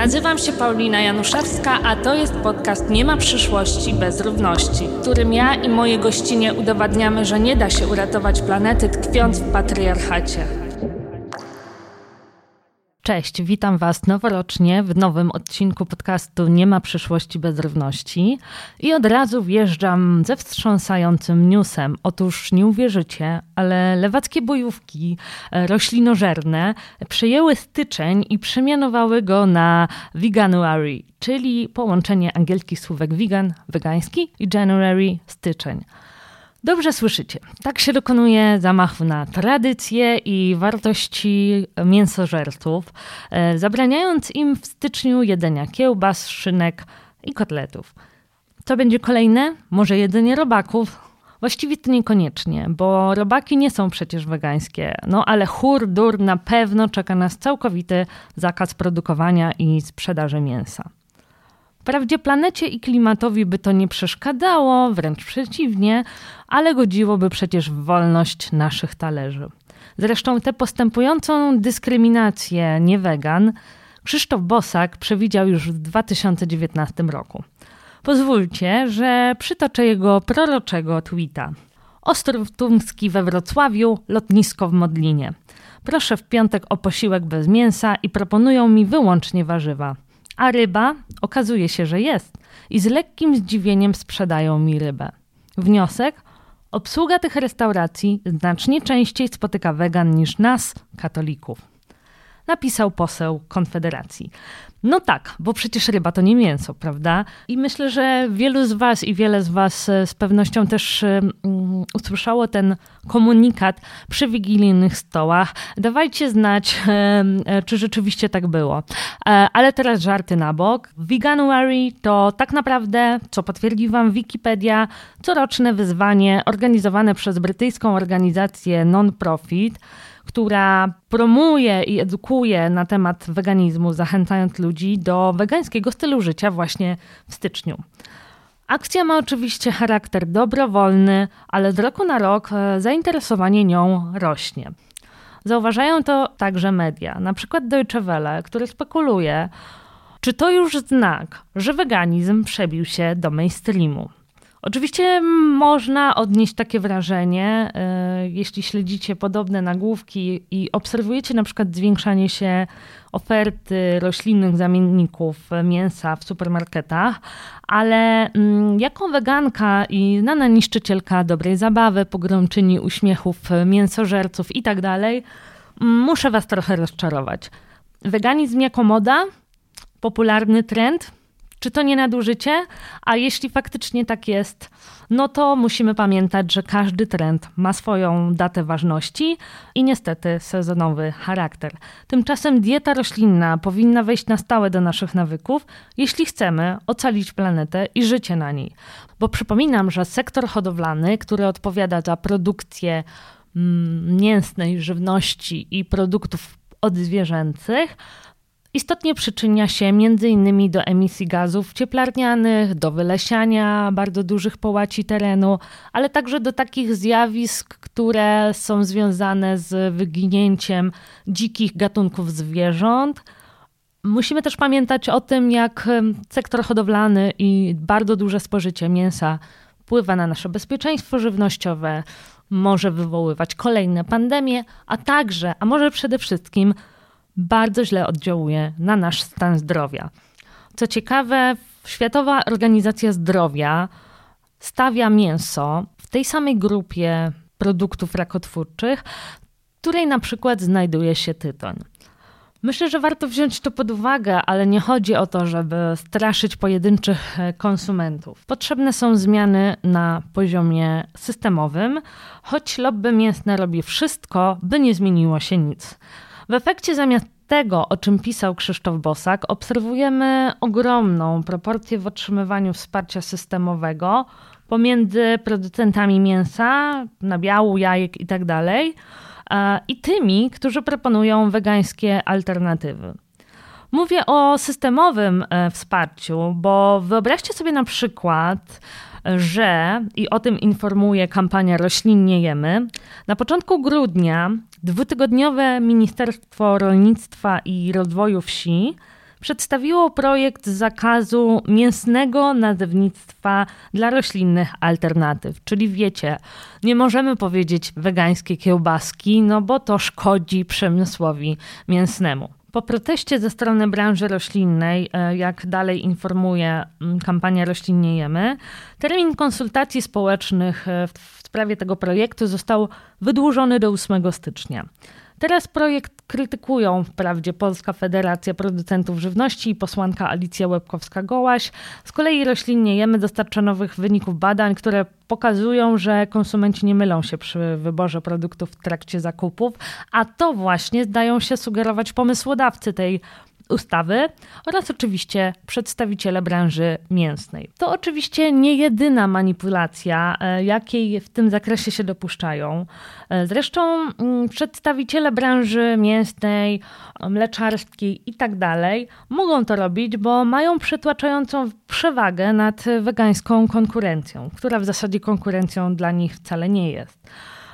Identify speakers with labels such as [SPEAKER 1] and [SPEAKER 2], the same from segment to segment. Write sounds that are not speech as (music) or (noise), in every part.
[SPEAKER 1] Nazywam się Paulina Januszewska, a to jest podcast Nie ma przyszłości bez równości, w którym ja i moje gościnie udowadniamy, że nie da się uratować planety tkwiąc w patriarchacie. Cześć, witam Was noworocznie w nowym odcinku podcastu Nie ma przyszłości bez równości. I od razu wjeżdżam ze wstrząsającym newsem. Otóż nie uwierzycie, ale lewackie bojówki e, roślinożerne przejęły styczeń i przemianowały go na Veganuary, czyli połączenie angielskich słówek vegan, wegański i January, styczeń. Dobrze słyszycie. Tak się dokonuje zamachu na tradycje i wartości mięsożerców, e, zabraniając im w styczniu jedzenia kiełbas, szynek i kotletów. Co będzie kolejne? Może jedzenie robaków? Właściwie to niekoniecznie, bo robaki nie są przecież wegańskie. No ale hur, dur, na pewno czeka nas całkowity zakaz produkowania i sprzedaży mięsa. Wprawdzie planecie i klimatowi by to nie przeszkadzało, wręcz przeciwnie, ale godziłoby przecież w wolność naszych talerzy. Zresztą tę postępującą dyskryminację niewegan Krzysztof Bosak przewidział już w 2019 roku. Pozwólcie, że przytoczę jego proroczego tweeta. Ostrów Tumski we Wrocławiu, lotnisko w Modlinie. Proszę w piątek o posiłek bez mięsa i proponują mi wyłącznie warzywa. A ryba okazuje się, że jest i z lekkim zdziwieniem sprzedają mi rybę. Wniosek? Obsługa tych restauracji znacznie częściej spotyka wegan niż nas, katolików. Napisał poseł Konfederacji. No tak, bo przecież ryba to nie mięso, prawda? I myślę, że wielu z Was i wiele z Was e, z pewnością też um, usłyszało ten komunikat przy wigilijnych stołach. Dawajcie znać, um, czy rzeczywiście tak było. Ale teraz żarty na bok. Veganuary to tak naprawdę, co potwierdzi Wam Wikipedia, coroczne wyzwanie organizowane przez brytyjską organizację non-profit która promuje i edukuje na temat weganizmu, zachęcając ludzi do wegańskiego stylu życia właśnie w styczniu. Akcja ma oczywiście charakter dobrowolny, ale z roku na rok e, zainteresowanie nią rośnie. Zauważają to także media, na przykład Deutsche Welle, który spekuluje, czy to już znak, że weganizm przebił się do mainstreamu. Oczywiście można odnieść takie wrażenie, e, jeśli śledzicie podobne nagłówki i obserwujecie na przykład zwiększanie się oferty roślinnych zamienników mięsa w supermarketach, ale mm, jako weganka i znana niszczycielka dobrej zabawy, pogromczyni uśmiechów mięsożerców i tak dalej, muszę was trochę rozczarować. Weganizm jako moda, popularny trend – czy to nie nadużycie? A jeśli faktycznie tak jest, no to musimy pamiętać, że każdy trend ma swoją datę ważności i niestety sezonowy charakter. Tymczasem dieta roślinna powinna wejść na stałe do naszych nawyków, jeśli chcemy ocalić planetę i życie na niej. Bo przypominam, że sektor hodowlany, który odpowiada za produkcję mm, mięsnej żywności i produktów odzwierzęcych, Istotnie przyczynia się m.in. do emisji gazów cieplarnianych, do wylesiania bardzo dużych połaci terenu, ale także do takich zjawisk, które są związane z wyginięciem dzikich gatunków zwierząt. Musimy też pamiętać o tym, jak sektor hodowlany i bardzo duże spożycie mięsa wpływa na nasze bezpieczeństwo żywnościowe, może wywoływać kolejne pandemie, a także, a może przede wszystkim, bardzo źle oddziałuje na nasz stan zdrowia. Co ciekawe, Światowa Organizacja Zdrowia stawia mięso w tej samej grupie produktów rakotwórczych, w której na przykład znajduje się tytoń. Myślę, że warto wziąć to pod uwagę, ale nie chodzi o to, żeby straszyć pojedynczych konsumentów. Potrzebne są zmiany na poziomie systemowym, choć lobby mięsne robi wszystko, by nie zmieniło się nic. W efekcie zamiast tego, o czym pisał Krzysztof Bosak, obserwujemy ogromną proporcję w otrzymywaniu wsparcia systemowego pomiędzy producentami mięsa, nabiału, jajek itd. Tak i tymi, którzy proponują wegańskie alternatywy. Mówię o systemowym e, wsparciu, bo wyobraźcie sobie na przykład, że, i o tym informuje kampania Roślinnie Jemy, na początku grudnia dwutygodniowe Ministerstwo Rolnictwa i Rozwoju Wsi przedstawiło projekt zakazu mięsnego nazewnictwa dla roślinnych alternatyw. Czyli wiecie, nie możemy powiedzieć wegańskie kiełbaski, no bo to szkodzi przemysłowi mięsnemu. Po proteście ze strony branży roślinnej, e, jak dalej informuje mm, kampania Roślinniejemy, termin konsultacji społecznych e, w sprawie tego projektu został wydłużony do 8 stycznia. Teraz projekt krytykują wprawdzie Polska Federacja Producentów Żywności i posłanka Alicja Łebkowska-Gołaś. Z kolei roślinnie jemy dostarcza nowych wyników badań, które pokazują, że konsumenci nie mylą się przy wyborze produktów w trakcie zakupów, a to właśnie zdają się sugerować pomysłodawcy tej ustawy oraz oczywiście przedstawiciele branży mięsnej. To oczywiście nie jedyna manipulacja, e, jakiej w tym zakresie się dopuszczają. E, zresztą mm, przedstawiciele branży mięsnej, mleczarskiej i tak mogą to robić, bo mają przytłaczającą przewagę nad wegańską konkurencją, która w zasadzie konkurencją dla nich wcale nie jest.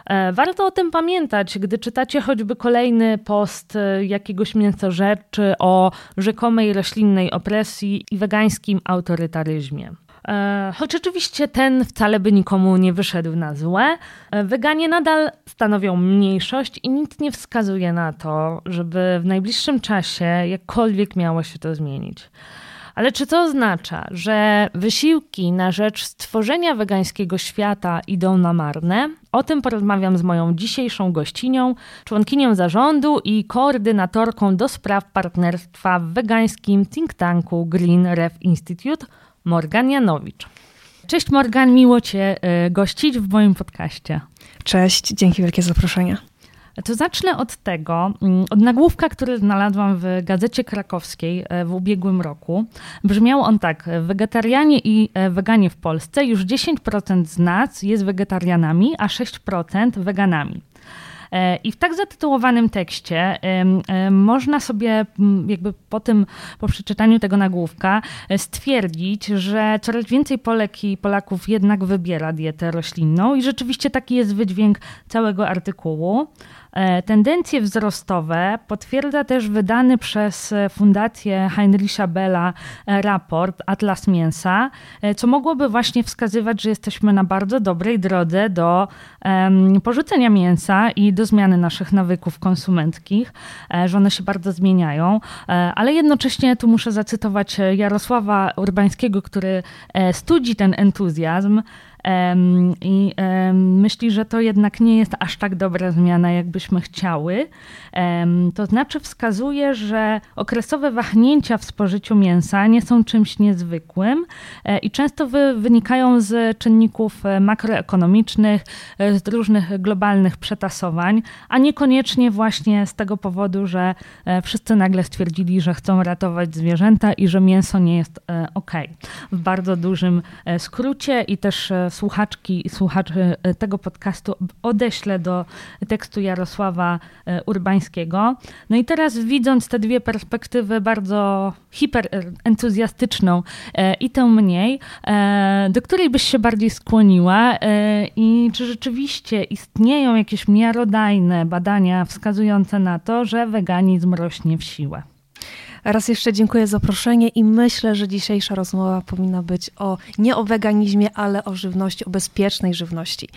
[SPEAKER 1] E, warto o tym pamiętać, gdy czytacie choćby kolejny post e, jakiegoś mięsożerczy o rzekomej roślinnej opresji i wegańskim autorytaryzmie. E, choć oczywiście ten wcale by nikomu nie wyszedł na złe, weganie nadal stanowią mniejszość i nic nie wskazuje na to, żeby w najbliższym czasie jakkolwiek miało się to zmienić. Ale czy to oznacza, że wysiłki na rzecz stworzenia wegańskiego świata idą na marne? O tym porozmawiam z moją dzisiejszą gościnią, członkinią zarządu i koordynatorką do spraw partnerstwa w wegańskim think tanku Green Ref Institute, Morgan Janowicz. Cześć Morgan, miło Cię e, gościć w moim podcaście.
[SPEAKER 2] Cześć, dzięki wielkie za zaproszenie.
[SPEAKER 1] To zacznę od tego, mm, od nagłówka, który znalazłam w Gazecie Krakowskiej e, w ubiegłym roku. Brzmiał on tak: Wegetarianie i e, weganie w Polsce już 10% z nas jest wegetarianami, a 6% weganami. E, I w tak zatytułowanym tekście można sobie jakby po tym, po przeczytaniu tego nagłówka stwierdzić, że coraz więcej Polek i Polaków jednak wybiera dietę roślinną i rzeczywiście taki jest wydźwięk całego artykułu. E, tendencje wzrostowe potwierdza też wydany przez Fundację Heinricha Bella e, raport Atlas Mięsa, e, co mogłoby właśnie wskazywać, że jesteśmy na bardzo dobrej drodze do porzucenia mięsa i do zmiany naszych nawyków konsumenckich, że one się bardzo zmieniają, ale jednocześnie tu muszę zacytować Jarosława Urbańskiego, który studzi ten entuzjazm i myśli, że to jednak nie jest aż tak dobra zmiana, jakbyśmy chciały. To znaczy wskazuje, że okresowe wahnięcia w spożyciu mięsa nie są czymś niezwykłym e, i często wynikają z czynników e, makroekonomicznych, e, z różnych globalnych przetasowań, a niekoniecznie właśnie z tego powodu, że wszyscy nagle stwierdzili, że chcą ratować zwierzęta i że mięso nie jest ok. W bardzo dużym skrócie i też słuchaczki i słuchaczy e, tego podcastu odeślę do tekstu Jarosława e, Urbańskiego. No i teraz widząc te dwie perspektywy, bardzo hiperentuzjastyczną e, i tę mniej, do której byś się bardziej skłoniła i czy rzeczywiście istnieją jakieś miarodajne badania wskazujące na to, że weganizm rośnie w siłę?
[SPEAKER 2] Raz jeszcze dziękuję za zaproszenie i myślę, że dzisiejsza rozmowa powinna być o nie o weganizmie, ale o żywności, o bezpiecznej żywności.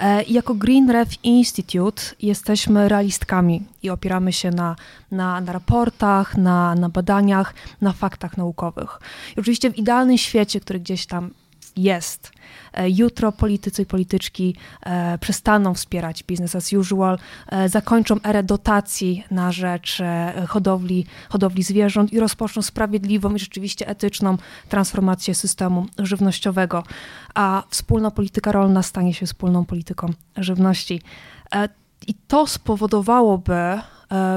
[SPEAKER 2] E, jako Green Ref Institute jesteśmy realistkami i opieramy się na, na, na raportach, na, na badaniach, na faktach naukowych. I oczywiście w idealnym świecie, który gdzieś tam jest. E, jutro politycy i polityczki e, przestaną wspierać business as usual, e, zakończą erę dotacji na rzecz hodowli, hodowli zwierząt i rozpoczną sprawiedliwą i rzeczywiście etyczną transformację systemu żywnościowego, a wspólna polityka rolna stanie się wspólną polityką żywności. I to spowodowałoby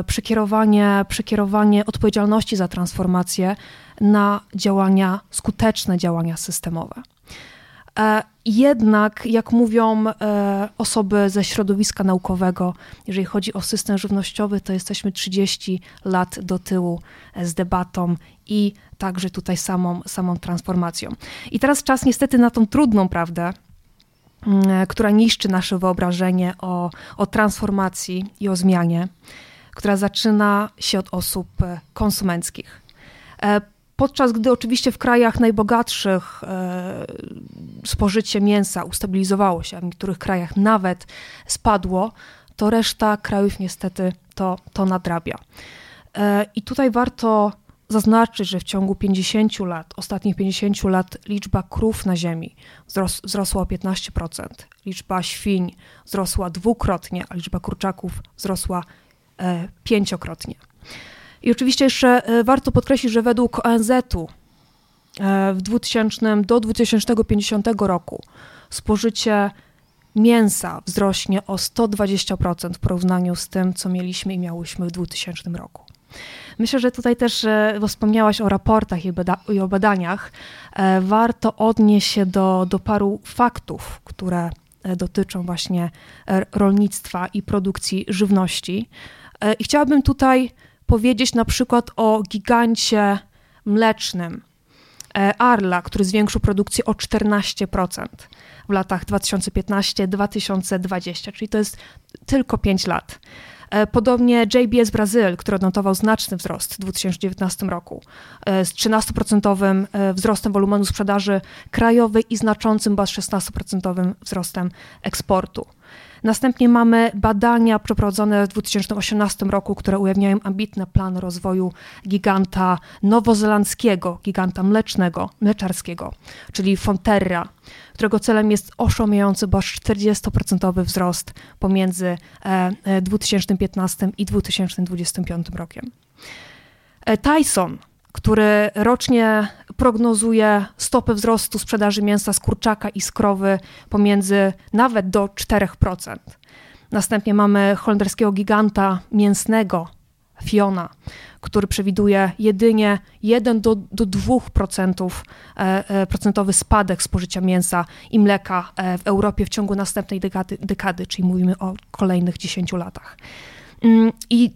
[SPEAKER 2] przekierowanie, przekierowanie odpowiedzialności za transformację na działania, skuteczne działania systemowe. E, jednak, jak mówią e, osoby ze środowiska naukowego, jeżeli chodzi o system żywnościowy, to jesteśmy 30 lat do tyłu e, z debatą i także tutaj samą, samą transformacją. I teraz czas niestety na tą trudną prawdę, mm, która niszczy nasze wyobrażenie o, o transformacji i o zmianie, która zaczyna się od osób konsumenckich. Podczas gdy oczywiście w krajach najbogatszych e, spożycie mięsa ustabilizowało się, a w niektórych krajach nawet spadło, to reszta krajów niestety to, to nadrabia. E, I tutaj warto zaznaczyć, że w ciągu 50 lat, ostatnich 50 lat, liczba krów na ziemi wzros wzrosła o 15%, liczba świń wzrosła dwukrotnie, a liczba kurczaków wzrosła e, pięciokrotnie. I oczywiście jeszcze e, warto podkreślić, że według ONZ-u e, w 2000 do 2050 roku spożycie mięsa wzrośnie o 120% w porównaniu z tym, co mieliśmy i miałyśmy w 2000 roku. Myślę, że tutaj też, bo wspomniałaś o raportach i o badaniach, e, warto odnieść się do, do paru faktów, które dotyczą właśnie rolnictwa i produkcji żywności. I chciałabym tutaj powiedzieć na przykład o gigancie mlecznym e, Arla, który zwiększył produkcję o 14% w latach 2015-2020, czyli to jest tylko 5 lat. E, podobnie JBS Brazil, który odnotował znaczny wzrost w 2019 roku e, z 13% wzrostem wolumenu sprzedaży krajowej i znaczącym, bo 16% wzrostem eksportu. Następnie mamy badania przeprowadzone w 2018 roku, które ujawniają ambitny plan rozwoju giganta nowozelandzkiego, giganta mlecznego, mleczarskiego, czyli Fonterra, którego celem jest oszałamiający, bo aż 40% wzrost pomiędzy 2015 e, e, i 2025 rokiem. E, Tyson, który rocznie prognozuje stopę wzrostu sprzedaży mięsa z kurczaka i z krowy pomiędzy nawet do 4%. Następnie mamy holenderskiego giganta mięsnego, Fiona, który przewiduje jedynie 1 do, do 2% e, e, procentowy spadek spożycia mięsa i mleka e, w Europie w ciągu następnej dekady, dekady czyli mówimy o kolejnych 10 latach. Mm, I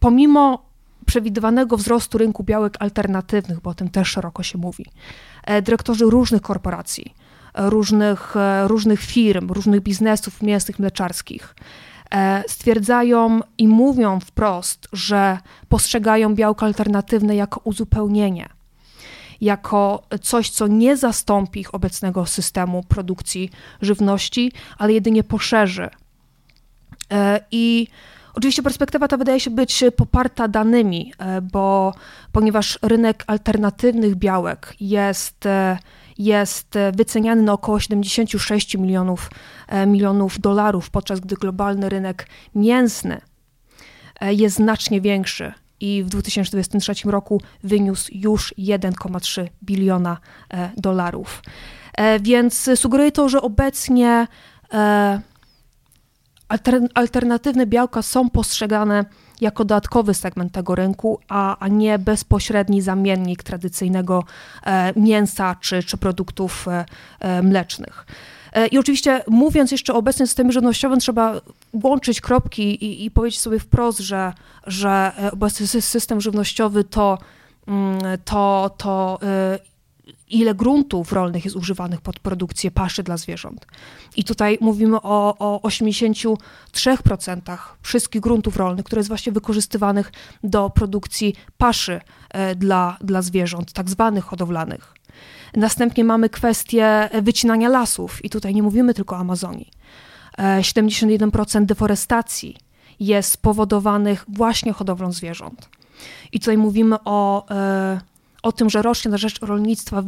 [SPEAKER 2] pomimo przewidywanego wzrostu rynku białek alternatywnych, bo o tym też szeroko się mówi. E, dyrektorzy różnych korporacji, e, różnych, e, różnych firm, różnych biznesów mięsnych, mleczarskich stwierdzają i mówią wprost, że postrzegają białka alternatywne jako uzupełnienie, jako coś, co nie zastąpi ich obecnego systemu produkcji żywności, ale jedynie poszerzy. I Oczywiście perspektywa ta wydaje się być poparta danymi, e, bo ponieważ rynek alternatywnych białek jest, e, jest wyceniany na około 76 milionów, e, milionów dolarów, podczas gdy globalny rynek mięsny jest znacznie większy i w 2023 roku wyniósł już 1,3 biliona dolarów. Więc sugeruje to, że obecnie alternatywne białka są postrzegane jako dodatkowy segment tego rynku, a, a nie bezpośredni zamiennik tradycyjnego e, mięsa czy, czy produktów e, e, mlecznych. I oczywiście mówiąc jeszcze o obecnym systemie żywnościowym, trzeba łączyć kropki i, i powiedzieć sobie wprost, że, że obecny system żywnościowy to, mm, to, to ile gruntów rolnych jest używanych pod produkcję paszy dla zwierząt. I tutaj mówimy o, o 83% wszystkich gruntów rolnych, które jest właśnie wykorzystywanych do produkcji paszy e, dla, dla zwierząt, tak zwanych hodowlanych. Następnie mamy kwestię wycinania lasów i tutaj nie mówimy tylko o Amazonii. 71% e, deforestacji jest spowodowanych właśnie hodowlą zwierząt. I tutaj mówimy o e, o tym, że rocznie na rzecz rolnictwa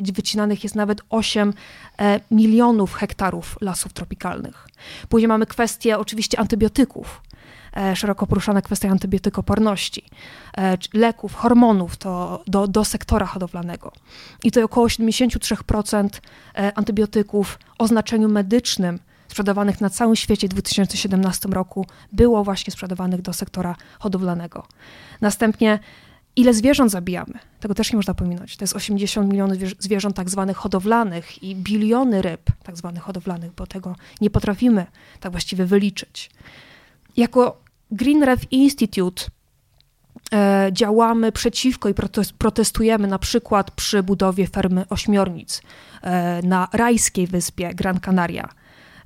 [SPEAKER 2] wycinanych, jest nawet 8 e, milionów hektarów lasów tropikalnych. Później mamy kwestię oczywiście antybiotyków, e, szeroko poruszana kwestia antybiotykoporności, e, leków, hormonów to do, do sektora hodowlanego. I to około 73% antybiotyków o znaczeniu medycznym sprzedawanych na całym świecie w 2017 roku było właśnie sprzedawanych do sektora hodowlanego. Następnie Ile zwierząt zabijamy? Tego też nie można pominąć. To jest 80 milionów zwierząt tak zwanych hodowlanych i biliony ryb tak zwanych hodowlanych, bo tego nie potrafimy tak właściwie wyliczyć. Jako Green Reef Institute e, działamy przeciwko i protestujemy na przykład przy budowie fermy ośmiornic e, na rajskiej wyspie Gran Canaria.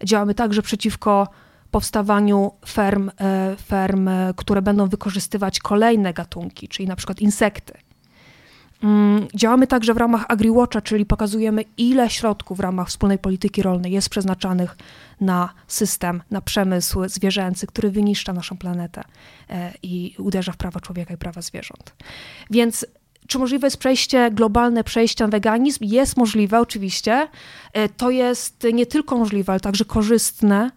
[SPEAKER 2] Działamy także przeciwko powstawaniu ferm, e, ferm, które będą wykorzystywać kolejne gatunki, czyli na przykład insekty. Mm, działamy także w ramach AgriWatcha, czyli pokazujemy, ile środków w ramach wspólnej polityki rolnej jest przeznaczanych na system, na przemysł zwierzęcy, który wyniszcza naszą planetę e, i uderza w prawa człowieka i prawa zwierząt. Więc czy możliwe jest przejście, globalne przejście na weganizm? Jest możliwe, oczywiście. E, to jest nie tylko możliwe, ale także korzystne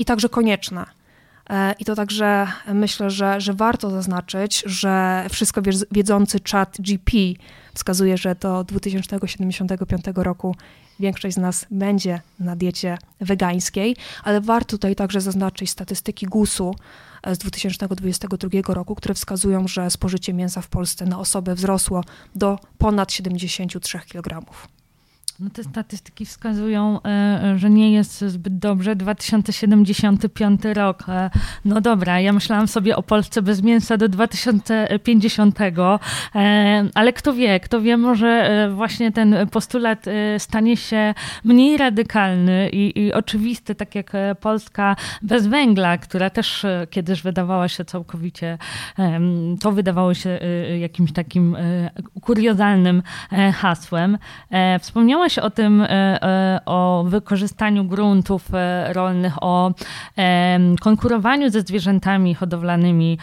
[SPEAKER 2] i także konieczne. E, I to także myślę, że, że warto zaznaczyć, że wszystko wiedzący chat GP wskazuje, że do 2075 roku większość z nas będzie na diecie wegańskiej, ale warto tutaj także zaznaczyć statystyki GUS-u e, z 2022 roku, które wskazują, że spożycie mięsa w Polsce na osobę wzrosło do ponad 73 kg.
[SPEAKER 1] No te statystyki wskazują, e, że nie jest zbyt dobrze. 2075 rok. E, no dobra, ja myślałam sobie o Polsce bez mięsa do 2050, e, ale kto wie, kto wie, może właśnie ten postulat stanie się mniej radykalny i, i oczywisty, tak jak Polska bez węgla, która też kiedyś wydawała się całkowicie, to wydawało się jakimś takim kuriozalnym hasłem. Wspomniałaś O tym, e, e, o wykorzystaniu gruntów e, rolnych, o konkurowaniu ze zwierzętami hodowlanymi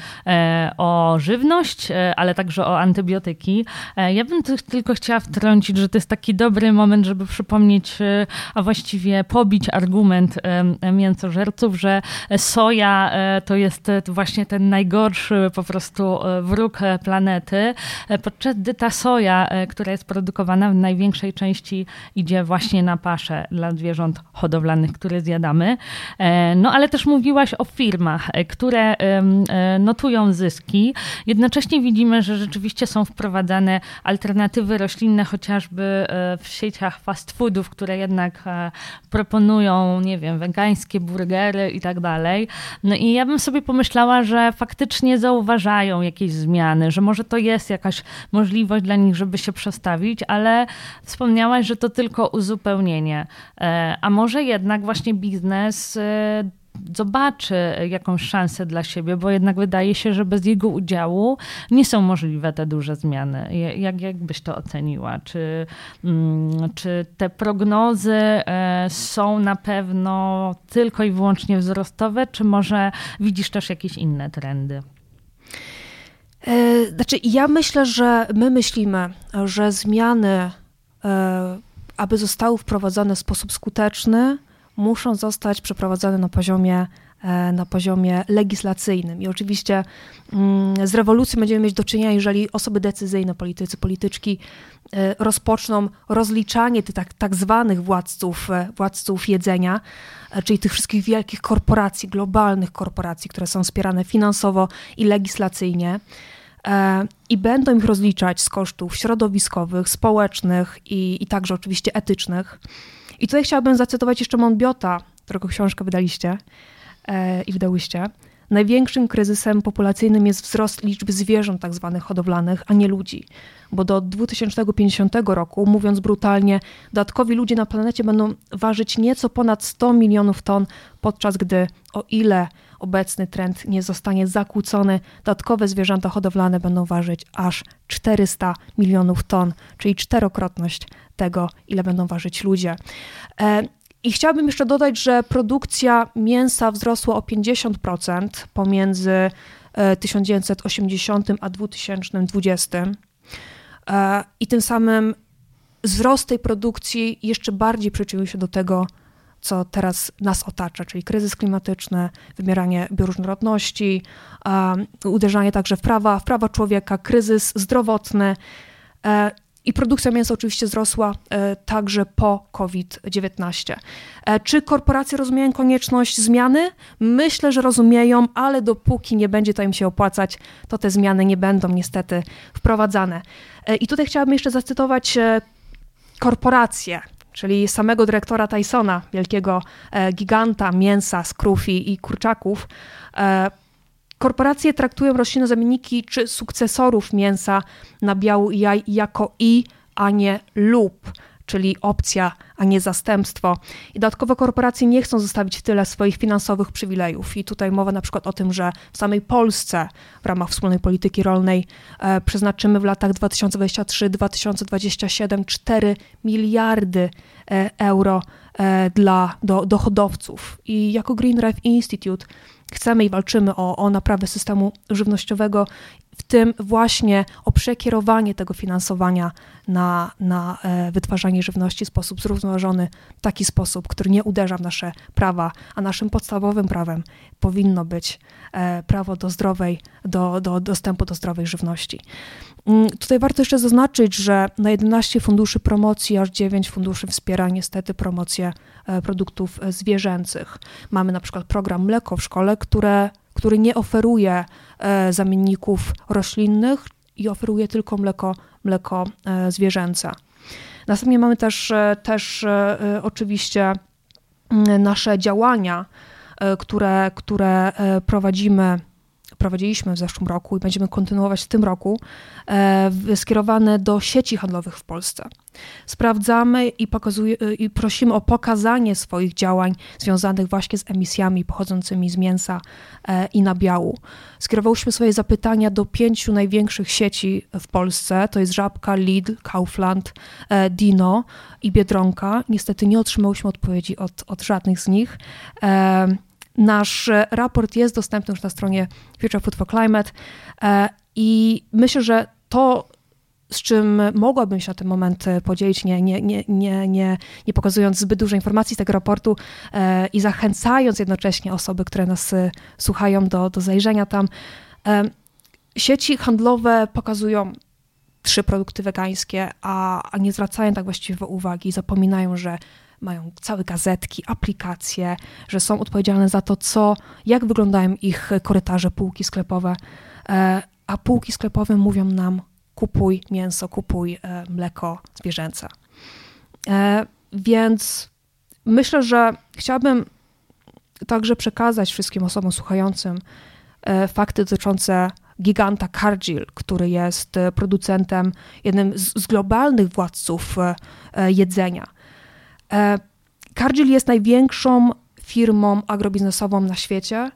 [SPEAKER 1] o żywność, ale także o antybiotyki. Ja bym tylko chciała wtrącić, że to jest taki dobry moment, żeby przypomnieć, a właściwie pobić argument mięsożerców, że soja to jest właśnie ten najgorszy po prostu wróg planety, podczas gdy ta soja, która jest produkowana w największej części idzie właśnie na paszę dla zwierząt hodowlanych, które zjadamy. E, no ale też mówiłaś o firmach, e, które e, notują zyski. Jednocześnie widzimy, że rzeczywiście są wprowadzane alternatywy roślinne, chociażby w sieciach fast foodów, które jednak proponują, nie wiem, wegańskie burgery i tak dalej. No i ja bym sobie pomyślała, że faktycznie zauważają jakieś zmiany, że może to jest jakaś możliwość dla nich, żeby się przestawić, ale wspomniałaś, że to tylko uzupełnienie. E, a może jednak właśnie biznes e, zobaczy jakąś szansę dla siebie, bo jednak wydaje się, że bez jego udziału nie są możliwe te duże zmiany. Jak, jak byś to oceniła? Czy, mm, czy te prognozy e, są na pewno tylko i wyłącznie wzrostowe, czy może widzisz też jakieś inne trendy?
[SPEAKER 2] Znaczy, ja myślę, że my myślimy, że zmiany aby zostały wprowadzone w sposób skuteczny, muszą zostać przeprowadzone na poziomie, e, na poziomie legislacyjnym. I oczywiście mm, z rewolucją będziemy mieć do czynienia, jeżeli osoby decyzyjne, politycy, polityczki e, rozpoczną rozliczanie tych tak, tak zwanych władców, e, władców jedzenia, czyli tych wszystkich wielkich korporacji, globalnych korporacji, które są wspierane finansowo i legislacyjnie i będą ich rozliczać z kosztów środowiskowych, społecznych i, i także oczywiście etycznych. I tutaj chciałabym zacytować jeszcze Monbiota, którego książkę wydaliście e, i wydałyście. Największym kryzysem populacyjnym jest wzrost liczby zwierząt tak zwanych hodowlanych, a nie ludzi. Bo do 2050 roku, mówiąc brutalnie, dodatkowi ludzie na planecie będą ważyć nieco ponad 100 milionów ton, podczas gdy o ile obecny trend nie zostanie zakłócony, dodatkowe zwierzęta hodowlane będą ważyć aż 400 milionów ton, czyli czterokrotność tego, ile będą ważyć ludzie. E, I chciałabym jeszcze dodać, że produkcja mięsa wzrosła o 50% pomiędzy 1980 e, a 2020. E, I tym samym wzrost tej produkcji jeszcze bardziej przyczynił się do tego, co teraz nas otacza, czyli kryzys klimatyczny, wymieranie bioróżnorodności, uderzanie także w prawa, w prawa człowieka, kryzys zdrowotny. E, I produkcja mięsa oczywiście wzrosła e, także po COVID-19. E, czy korporacje rozumieją konieczność zmiany? Myślę, że rozumieją, ale dopóki nie będzie to im się opłacać, to te zmiany nie będą niestety wprowadzane. I tutaj chciałabym jeszcze zacytować korporacje, czyli samego dyrektora Tysona, wielkiego e, giganta mięsa, skrufi i kurczaków. E, korporacje traktują roślinne zamienniki czy sukcesorów mięsa na biału jaj jako i, a nie lub. Czyli opcja, a nie zastępstwo. I dodatkowo korporacje nie chcą zostawić tyle swoich finansowych przywilejów. I tutaj mowa na przykład o tym, że w samej Polsce w ramach wspólnej polityki rolnej e, przeznaczymy w latach 2023-2027 4 miliardy e, euro e, dla do, dochodowców. I jako Green Institute chcemy i walczymy o, o naprawę systemu żywnościowego w tym właśnie o przekierowanie tego finansowania na, na e, wytwarzanie żywności w sposób zrównoważony, w taki sposób, który nie uderza w nasze prawa, a naszym podstawowym prawem powinno być e, prawo do zdrowej, do, do dostępu do zdrowej żywności. Mm, tutaj warto jeszcze zaznaczyć, że na 11 funduszy promocji aż 9 funduszy wspiera niestety promocję e, produktów zwierzęcych. Mamy na przykład program Mleko w szkole, które który nie oferuje zamienników roślinnych i oferuje tylko mleko, mleko e, zwierzęce. Następnie mamy też, e, też oczywiście mm, nasze działania, które, które prowadzimy prowadziliśmy w zeszłym roku i będziemy kontynuować w tym roku, e, skierowane do sieci handlowych w Polsce. Sprawdzamy i, pokazuje, i prosimy o pokazanie swoich działań związanych właśnie z emisjami pochodzącymi z mięsa e, i nabiału. Skierowałyśmy swoje zapytania do pięciu największych sieci w Polsce, to jest Żabka, Lidl, Kaufland, e, Dino i Biedronka. Niestety nie otrzymałyśmy odpowiedzi od, od żadnych z nich. Nasz raport jest dostępny już na stronie Future Food for Climate e, i myślę, że to, z czym mogłabym się na ten moment podzielić, nie, nie, nie, nie, nie, nie pokazując zbyt dużo informacji z tego raportu e, i zachęcając jednocześnie osoby, które nas e, słuchają do, do zajrzenia tam. Sieci handlowe pokazują trzy produkty wegańskie, a, a nie zwracają tak właściwie uwagi, zapominają, że mają całe gazetki, aplikacje, że są odpowiedzialne za to, co, jak wyglądają ich korytarze, półki sklepowe, e, a półki sklepowe mówią nam kupuj mięso, kupuj e, mleko zwierzęce. E, więc myślę, że chciałabym także przekazać wszystkim osobom słuchającym fakty dotyczące giganta Cargill, który jest producentem, jednym z globalnych władców jedzenia. E, Cargill jest największą firmą agrobiznesową na świecie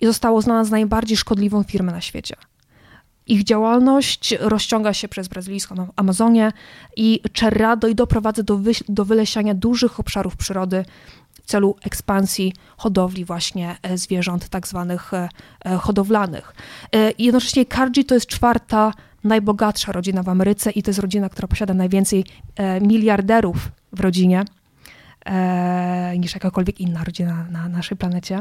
[SPEAKER 2] i zostało uznana za najbardziej szkodliwą firmę na świecie. Ich działalność rozciąga się przez brazylijską Amazonię i Cerrado i doprowadza do, wy, do wylesiania dużych obszarów przyrody w celu ekspansji hodowli właśnie e, zwierząt tak zwanych e, hodowlanych. Jednocześnie Cargill to jest czwarta najbogatsza rodzina w Ameryce i to jest rodzina, która posiada najwięcej miliarderów w rodzinie e, niż jakakolwiek inna rodzina na naszej planecie.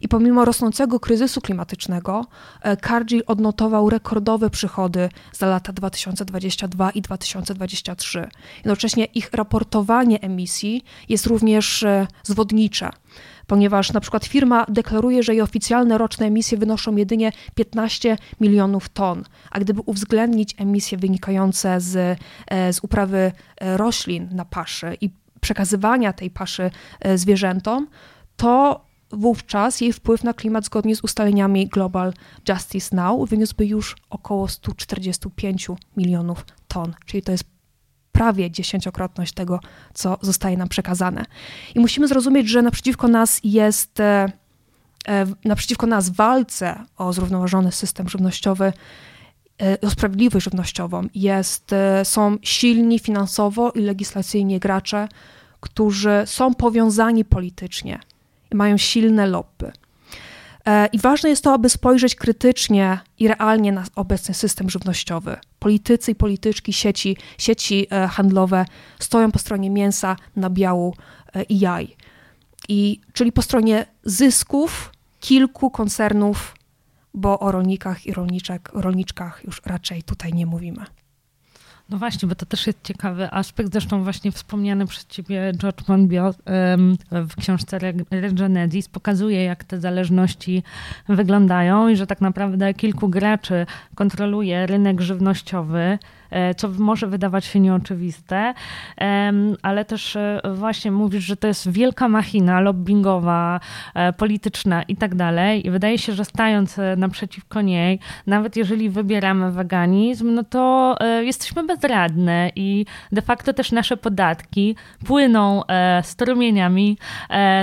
[SPEAKER 2] I pomimo rosnącego kryzysu klimatycznego, e, Cargill odnotował rekordowe przychody za lata 2022 i 2023. Jednocześnie ich raportowanie emisji jest również e, zwodnicze ponieważ na przykład firma deklaruje, że jej oficjalne roczne emisje wynoszą jedynie 15 milionów ton, a gdyby uwzględnić emisje wynikające z, e, z uprawy roślin na paszy i przekazywania tej paszy e, zwierzętom, to wówczas jej wpływ na klimat zgodnie z ustaleniami Global Justice Now wyniósłby już około 145 milionów ton, czyli to jest prawie dziesięciokrotność tego, co zostaje nam przekazane. I musimy zrozumieć, że naprzeciwko nas jest, e, e, naprzeciwko nas walce o zrównoważony system żywnościowy o sprawiedliwość żywnościową. Jest, są silni finansowo i legislacyjnie gracze, którzy są powiązani politycznie i mają silne lobby. E, I ważne jest to, aby spojrzeć krytycznie i realnie na obecny system żywnościowy. Politycy i polityczki, sieci, sieci handlowe stoją po stronie mięsa, nabiału i jaj. I, czyli po stronie zysków kilku koncernów bo o rolnikach i rolniczek, rolniczkach już raczej tutaj nie mówimy.
[SPEAKER 1] No właśnie, bo to też jest ciekawy aspekt. Zresztą właśnie wspomniany przez ciebie George Monbiot w książce Regenedis pokazuje, jak te zależności wyglądają i że tak naprawdę kilku graczy kontroluje rynek żywnościowy co może wydawać się nieoczywiste, ale też właśnie mówisz, że to jest wielka machina lobbyingowa, polityczna i tak dalej. I wydaje się, że stając naprzeciwko niej, nawet jeżeli wybieramy weganizm, no to jesteśmy bezradne i de facto też nasze podatki płyną strumieniami,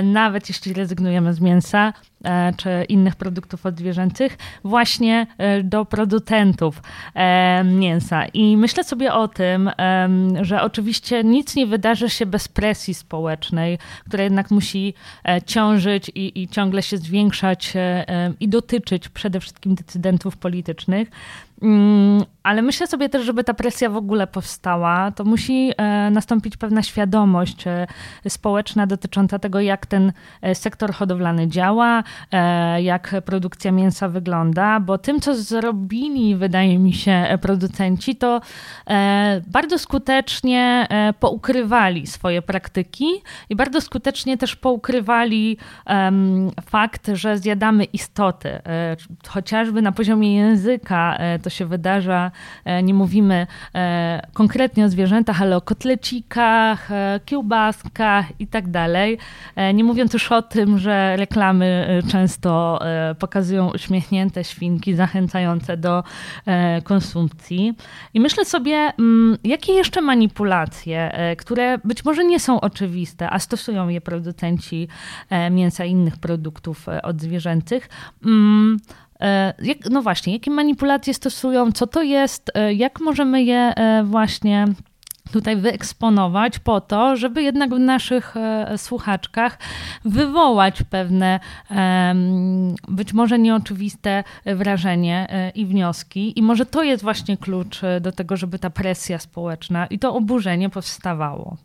[SPEAKER 1] nawet jeśli rezygnujemy z mięsa, E, czy innych produktów odzwierzęcych właśnie e, do producentów e, mięsa. I myślę sobie o tym, że oczywiście nic nie wydarzy się bez presji społecznej, która jednak musi ciążyć i, i ciągle się zwiększać i dotyczyć przede wszystkim decydentów politycznych. Ale myślę sobie też, żeby ta presja w ogóle powstała, to musi e, nastąpić pewna świadomość e, społeczna dotycząca tego, jak ten e, sektor hodowlany działa, jak produkcja mięsa wygląda, bo tym, co zrobili, wydaje mi się, producenci, to bardzo skutecznie poukrywali swoje praktyki i bardzo skutecznie też poukrywali fakt, że zjadamy istoty. Chociażby na poziomie języka to się wydarza. E, nie mówimy e, konkretnie o zwierzętach, ale o kotlecikach, e, kiełbaskach i tak dalej. Nie mówiąc już o tym, że reklamy często pokazują uśmiechnięte świnki zachęcające do konsumpcji. I myślę sobie, mm, jakie jeszcze manipulacje, które być może nie są oczywiste, a stosują je producenci mięsa i innych produktów odzwierzęcych, mm, jak, no właśnie, jakie manipulacje stosują, co to jest, e, jak możemy je e, właśnie tutaj wyeksponować po to, żeby jednak w naszych słuchaczkach wywołać pewne być może nieoczywiste wrażenie i wnioski. I może to jest właśnie klucz do tego, żeby ta presja społeczna i to oburzenie powstawało.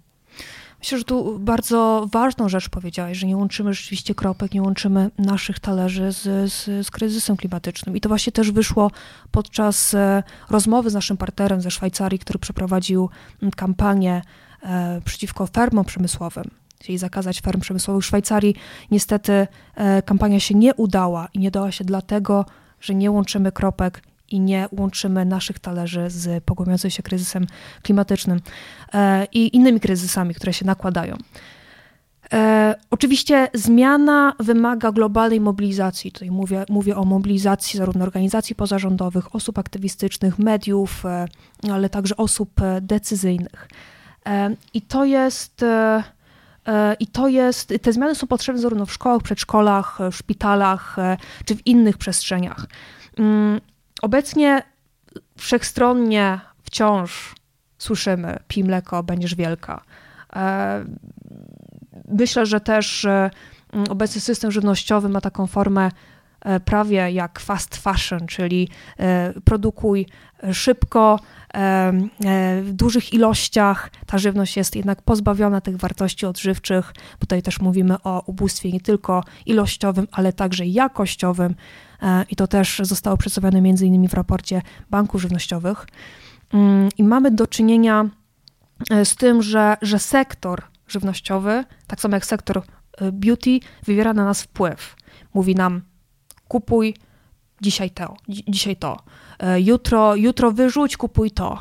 [SPEAKER 2] Myślę, że tu bardzo ważną rzecz powiedziałeś, że nie łączymy rzeczywiście kropek, nie łączymy naszych talerzy z, z, z kryzysem klimatycznym. I to właśnie też wyszło podczas e, rozmowy z naszym partnerem ze Szwajcarii, który przeprowadził kampanię e, przeciwko fermom przemysłowym chcieli zakazać ferm przemysłowych w Szwajcarii. Niestety e, kampania się nie udała i nie dała się dlatego, że nie łączymy kropek i nie łączymy naszych talerzy z pogłębiającym się kryzysem klimatycznym e, i innymi kryzysami, które się nakładają. E, oczywiście zmiana wymaga globalnej mobilizacji. Tutaj mówię, mówię o mobilizacji zarówno organizacji pozarządowych, osób aktywistycznych, mediów, e, ale także osób e, decyzyjnych. E, I to jest. E, I to jest, te zmiany są potrzebne zarówno w szkołach, przedszkolach, szpitalach czy w innych przestrzeniach. Obecnie wszechstronnie wciąż słyszymy pij mleko, będziesz wielka. E, myślę, że też mm, obecny system żywnościowy ma taką formę e, prawie jak fast fashion, czyli e, produkuj szybko, w dużych ilościach. Ta żywność jest jednak pozbawiona tych wartości odżywczych. Tutaj też mówimy o ubóstwie nie tylko ilościowym, ale także jakościowym. E, i to też zostało przedstawione między innymi w raporcie banków żywnościowych. Mm, I mamy do czynienia e, z tym, że, że sektor żywnościowy, tak samo jak sektor e, beauty, wywiera na nas wpływ. Mówi nam, kupuj dzisiaj to, dzisiaj to, jutro, jutro wyrzuć, kupuj to.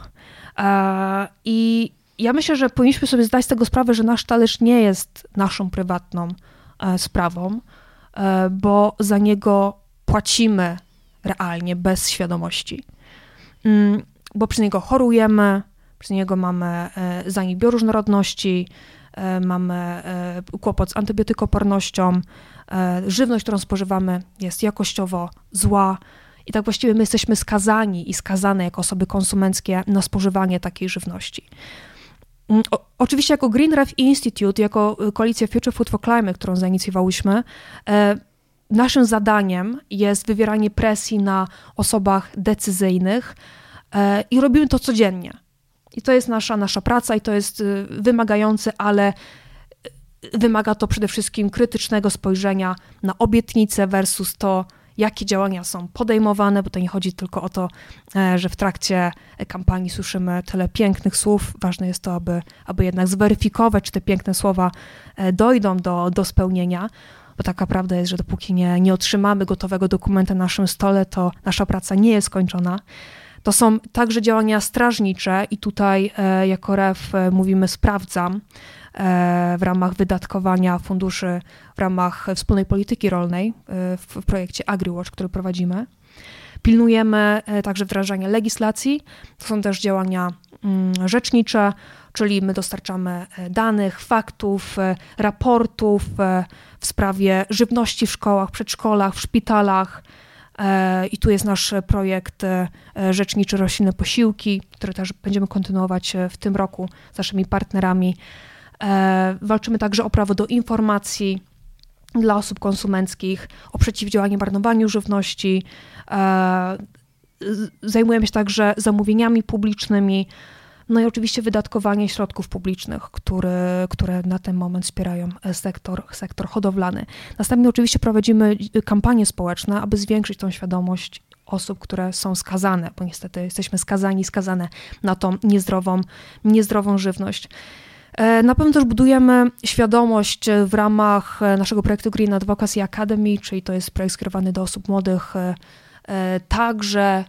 [SPEAKER 2] I ja myślę, że powinniśmy sobie zdać z tego sprawę, że nasz talerz nie jest naszą prywatną sprawą, bo za niego płacimy realnie bez świadomości. Mm, bo przez niego chorujemy, przez niego mamy e, zanik bioróżnorodności, e, mamy e, kłopot z antybiotykopornością, żywność, którą spożywamy jest jakościowo zła i tak właściwie my jesteśmy skazani i skazane jako osoby konsumenckie na spożywanie takiej żywności. Mm, o, oczywiście jako Green Institute, jako koalicja Future Food for Climate, którą zainicjowałyśmy, naszym zadaniem jest wywieranie presji na osobach decyzyjnych e, i robimy to codziennie. I to jest nasza, nasza praca i to jest y, wymagające, ale y, wymaga to przede wszystkim krytycznego spojrzenia na obietnice versus to, jakie działania są podejmowane, bo to nie chodzi tylko o to, e, że w trakcie kampanii słyszymy tyle pięknych słów. Ważne jest to, aby, aby jednak zweryfikować, czy te piękne słowa e, dojdą do, do spełnienia bo taka prawda jest, że dopóki nie, nie otrzymamy gotowego dokumentu na naszym stole, to nasza praca nie jest skończona. To są także działania strażnicze i tutaj jako REF mówimy sprawdzam w ramach wydatkowania funduszy w ramach wspólnej polityki rolnej w projekcie AgriWatch, który prowadzimy. Pilnujemy także wdrażania legislacji. To są też działania mm, rzecznicze, czyli my dostarczamy e, danych, faktów, e, raportów e, w sprawie żywności w szkołach, przedszkolach, w szpitalach. I tu jest nasz projekt Rzeczniczy Roślinne Posiłki, który też będziemy kontynuować w tym roku z naszymi partnerami. Walczymy także o prawo do informacji dla osób konsumenckich, o przeciwdziałanie marnowaniu żywności. Zajmujemy się także zamówieniami publicznymi, no i oczywiście wydatkowanie środków publicznych, które, które na ten moment wspierają sektor, sektor hodowlany. Następnie oczywiście prowadzimy kampanie społeczne, aby zwiększyć tą świadomość osób, które są skazane, bo niestety jesteśmy skazani, skazane na tą niezdrową, niezdrową żywność. E, na pewno też budujemy świadomość w ramach naszego projektu Green Advocacy Academy, czyli to jest projekt skierowany do osób młodych, e, e, także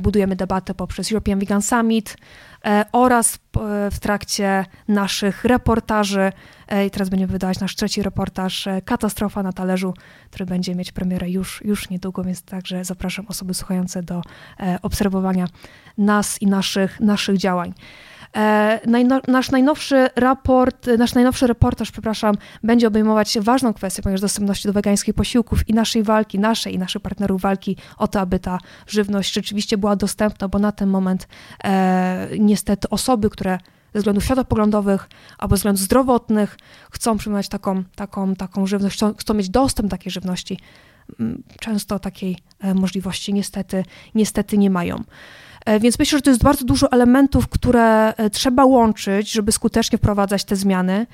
[SPEAKER 2] budujemy debatę poprzez European Vegan Summit, E, oraz w trakcie naszych reportaży. E, I teraz będziemy wydawać nasz trzeci reportaż e, Katastrofa na talerzu, który będzie mieć premierę już, już niedługo, więc także zapraszam osoby słuchające do obserwowania nas i naszych, naszych działań. E, nasz najnowszy raport, nasz najnowszy reportaż, przepraszam, będzie obejmować ważną kwestię, ponieważ dostępności do wegańskich posiłków i naszej walki, naszej i naszych partnerów walki o to, aby ta żywność rzeczywiście była dostępna, bo na ten moment e, niestety osoby, które ze względów światopoglądowych albo ze względów zdrowotnych chcą przyjmować taką, taką, taką żywność, chcą, chcą mieć dostęp do takiej żywności, często takiej e, możliwości niestety, niestety nie mają. E, więc myślę, że to jest bardzo dużo elementów, które e, trzeba łączyć, żeby skutecznie wprowadzać te zmiany,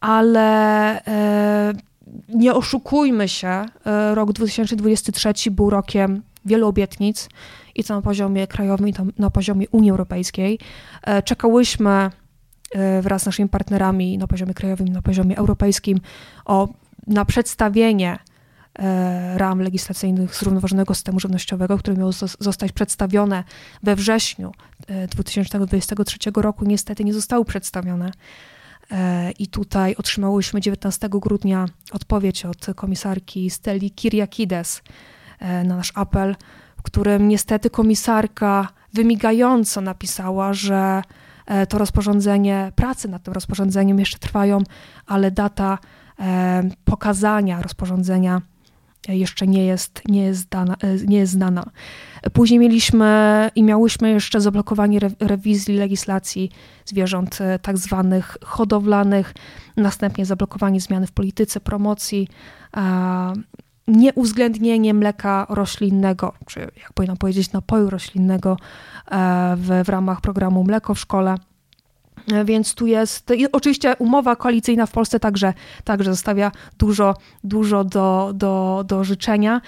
[SPEAKER 2] ale nie oszukujmy się, rok 2023 był rokiem wielu obietnic i to na poziomie krajowym, i to na poziomie Unii Europejskiej. Czekałyśmy wraz z naszymi partnerami na poziomie krajowym na poziomie europejskim o, na przedstawienie E, ram legislacyjnych zrównoważonego systemu żywnościowego, które miało zostać przedstawione we wrześniu 2023 e, roku, niestety nie zostały przedstawione. E, I tutaj otrzymałyśmy 19 grudnia odpowiedź od komisarki Steli Kiriakides na nasz apel, którym niestety komisarka wymigająco napisała, że to rozporządzenie, prace nad tym rozporządzeniem jeszcze trwają, ale data pokazania rozporządzenia jeszcze nie jest, nie jest, dana, e, nie jest znana. Później mieliśmy i miałyśmy jeszcze zablokowanie rewizji legislacji zwierząt e, tak zwanych hodowlanych, następnie zablokowanie zmiany w polityce promocji, nieuwzględnienie mleka roślinnego, czy jak powinno powiedzieć napoju roślinnego e, w, w ramach programu Mleko w szkole. Więc tu jest, oczywiście umowa koalicyjna w Polsce także, także zostawia dużo, dużo do, do, do życzenia.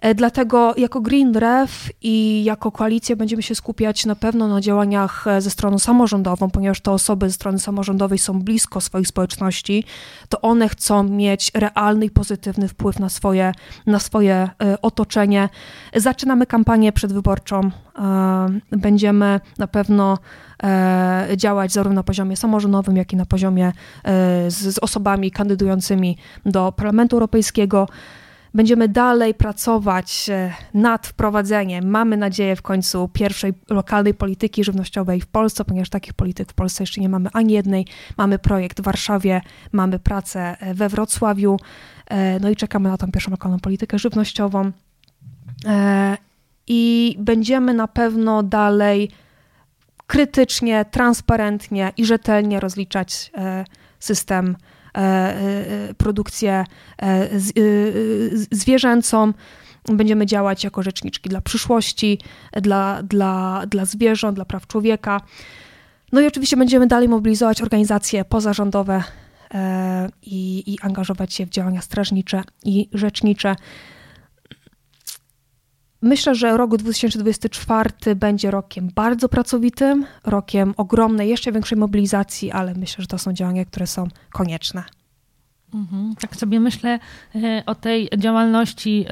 [SPEAKER 2] E, dlatego jako Green Ref i jako koalicja będziemy się skupiać na pewno na działaniach e, ze stroną samorządową, ponieważ te osoby ze strony samorządowej są blisko swoich społeczności, to one chcą mieć realny i pozytywny wpływ na swoje, na swoje e, otoczenie. Zaczynamy kampanię przedwyborczą. Będziemy na pewno działać zarówno na poziomie samorządowym, jak i na poziomie z, z osobami kandydującymi do Parlamentu Europejskiego. Będziemy dalej pracować e, nad wprowadzeniem, mamy nadzieję, w końcu pierwszej lokalnej polityki żywnościowej w Polsce, ponieważ takich polityk w Polsce jeszcze nie mamy ani jednej. Mamy projekt w Warszawie, mamy pracę e, we Wrocławiu, e, no i czekamy na tą pierwszą lokalną politykę żywnościową. I będziemy na pewno dalej krytycznie, transparentnie i rzetelnie rozliczać system produkcję e, zwierzęcą. Będziemy działać jako rzeczniczki dla przyszłości, dla, dla, dla zwierząt, dla praw człowieka. No i oczywiście będziemy dalej mobilizować organizacje pozarządowe i, i angażować się w działania strażnicze i rzecznicze. Myślę, że rok 2024 będzie rokiem bardzo pracowitym, rokiem ogromnej, jeszcze większej mobilizacji, ale myślę, że to są działania, które są konieczne.
[SPEAKER 1] Mhm, tak sobie myślę e, o tej działalności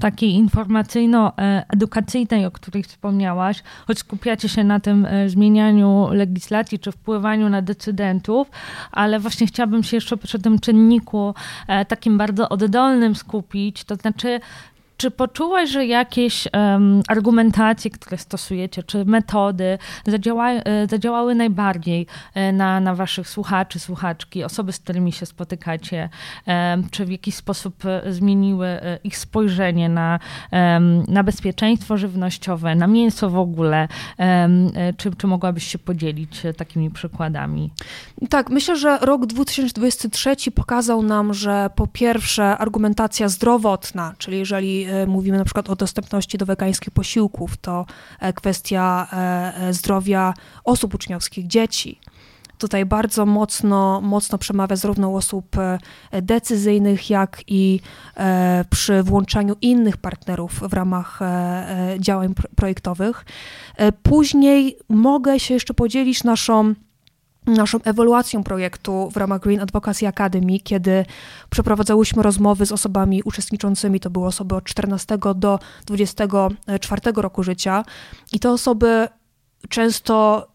[SPEAKER 1] takiej informacyjno-edukacyjnej, o której wspomniałaś, choć skupiacie się na tym zmienianiu legislacji czy wpływaniu na decydentów, ale właśnie chciałabym się jeszcze przy tym czynniku takim bardzo oddolnym skupić, to znaczy czy poczułaś, że jakieś um, argumentacje, które stosujecie, czy metody zadziała, e, zadziałały najbardziej e, na, na waszych słuchaczy, słuchaczki, osoby, z którymi się spotykacie? Um, czy w jakiś sposób e, zmieniły ich spojrzenie na, um, na bezpieczeństwo żywnościowe, na mięso w ogóle? Czy, czy mogłabyś się podzielić takimi przykładami?
[SPEAKER 2] Tak, myślę, że rok 2023 pokazał nam, że po pierwsze argumentacja zdrowotna, czyli jeżeli mówimy na przykład o dostępności do wegańskich posiłków, to e, kwestia e, zdrowia osób uczniowskich, dzieci. Tutaj bardzo mocno, mocno przemawia zarówno osób decyzyjnych, jak i przy włączaniu innych partnerów w ramach działań projektowych. Później mogę się jeszcze podzielić naszą naszą ewaluacją projektu w ramach Green Advocacy Academy, kiedy przeprowadzałyśmy rozmowy z osobami uczestniczącymi, to były osoby od 14 do 24 roku życia i te osoby często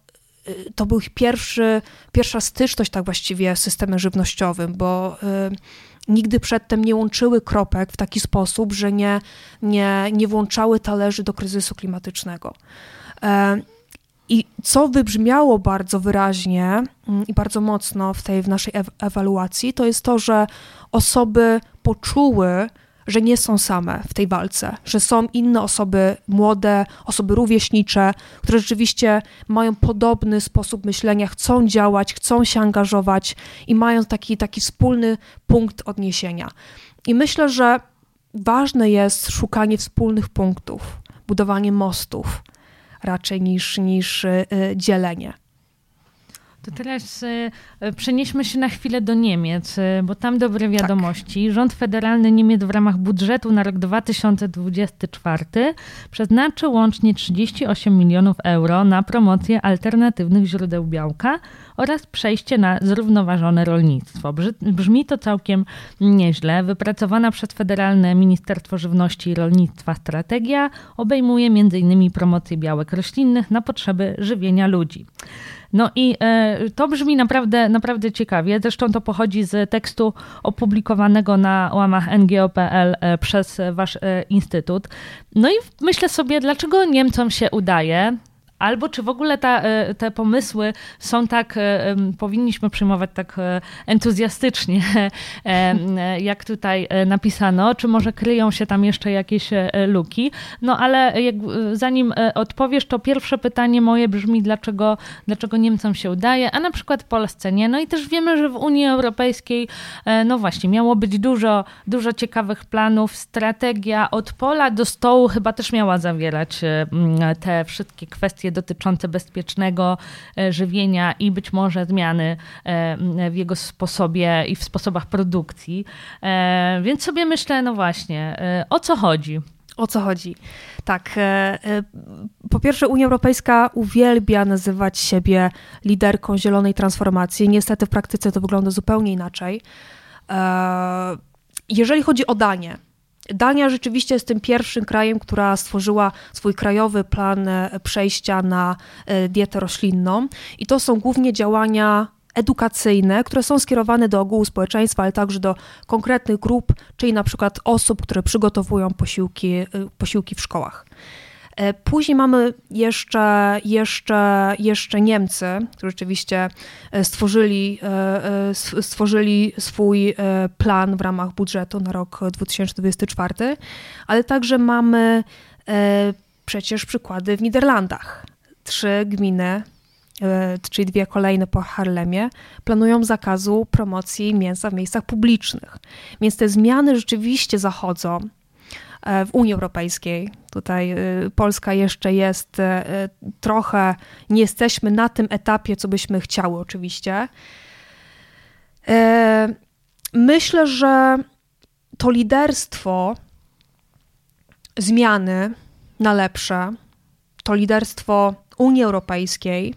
[SPEAKER 2] y, to był ich pierwszy, pierwsza styczność tak właściwie z systemem żywnościowym, bo y, nigdy przedtem nie łączyły kropek w taki sposób, że nie, nie, nie włączały talerzy do kryzysu klimatycznego. Y, i co wybrzmiało bardzo wyraźnie mm, i bardzo mocno w tej w naszej ewaluacji, to jest to, że osoby poczuły, że nie są same w tej walce, że są inne osoby młode, osoby rówieśnicze, które rzeczywiście mają podobny sposób myślenia, chcą działać, chcą się angażować i mają taki, taki wspólny punkt odniesienia. I myślę, że ważne jest szukanie wspólnych punktów, budowanie mostów raczej niż, niż y, y, dzielenie.
[SPEAKER 1] To teraz y, przenieśmy się na chwilę do Niemiec, bo tam dobre tak. wiadomości. Tak. Rząd federalny Niemiec w ramach budżetu na rok 2024 przeznaczył łącznie 38 milionów euro na promocję alternatywnych źródeł białka oraz przejście na zrównoważone rolnictwo. Brzmi to całkiem nieźle. Wypracowana przez Federalne Ministerstwo Żywności i Rolnictwa strategia obejmuje m.in. promocję białek roślinnych na potrzeby żywienia ludzi. No i e, to brzmi naprawdę, naprawdę ciekawie. Zresztą to pochodzi z tekstu opublikowanego na łamach ngo.pl e, przez wasz e, instytut. No i myślę sobie, dlaczego Niemcom się udaje Albo czy w ogóle ta, e, te pomysły są tak, e, powinniśmy przyjmować tak e, entuzjastycznie, (laughs) jak tutaj napisano, czy może kryją się tam jeszcze jakieś luki. No ale jak, zanim odpowiesz, to pierwsze pytanie moje brzmi, dlaczego, dlaczego Niemcom się udaje, a na przykład Polsce nie. No i też wiemy, że w Unii Europejskiej, no właśnie, miało być dużo, dużo ciekawych planów. Strategia od pola do stołu chyba też miała zawierać te wszystkie kwestie dotyczące bezpiecznego e, żywienia i być może zmiany e, w jego sposobie i w sposobach produkcji. E, więc sobie myślę, no właśnie, o co chodzi?
[SPEAKER 2] O co chodzi? Tak. Po pierwsze, Unia Europejska uwielbia nazywać siebie liderką zielonej transformacji. Niestety w praktyce to wygląda zupełnie inaczej. Jeżeli chodzi o Danię, Dania rzeczywiście jest tym pierwszym krajem, która stworzyła swój krajowy plan e, przejścia na e, dietę roślinną i to są głównie działania edukacyjne, które są skierowane do ogółu społeczeństwa, ale także do konkretnych grup, czyli na przykład osób, które przygotowują posiłki, e, posiłki w szkołach. E, później mamy jeszcze, jeszcze, jeszcze Niemcy, którzy rzeczywiście e, stworzyli, e, stworzyli swój plan w ramach budżetu na rok 2024, ale także mamy przecież przykłady w Niderlandach. Trzy gminy czyli dwie kolejne po Harlemie, planują zakazu promocji mięsa w miejscach publicznych. Więc te zmiany rzeczywiście zachodzą. E, w Unii Europejskiej. Tutaj e, Polska jeszcze jest e, trochę, nie jesteśmy na tym etapie, co byśmy chciały, oczywiście. Myślę, że to liderstwo zmiany na lepsze, to liderstwo Unii Europejskiej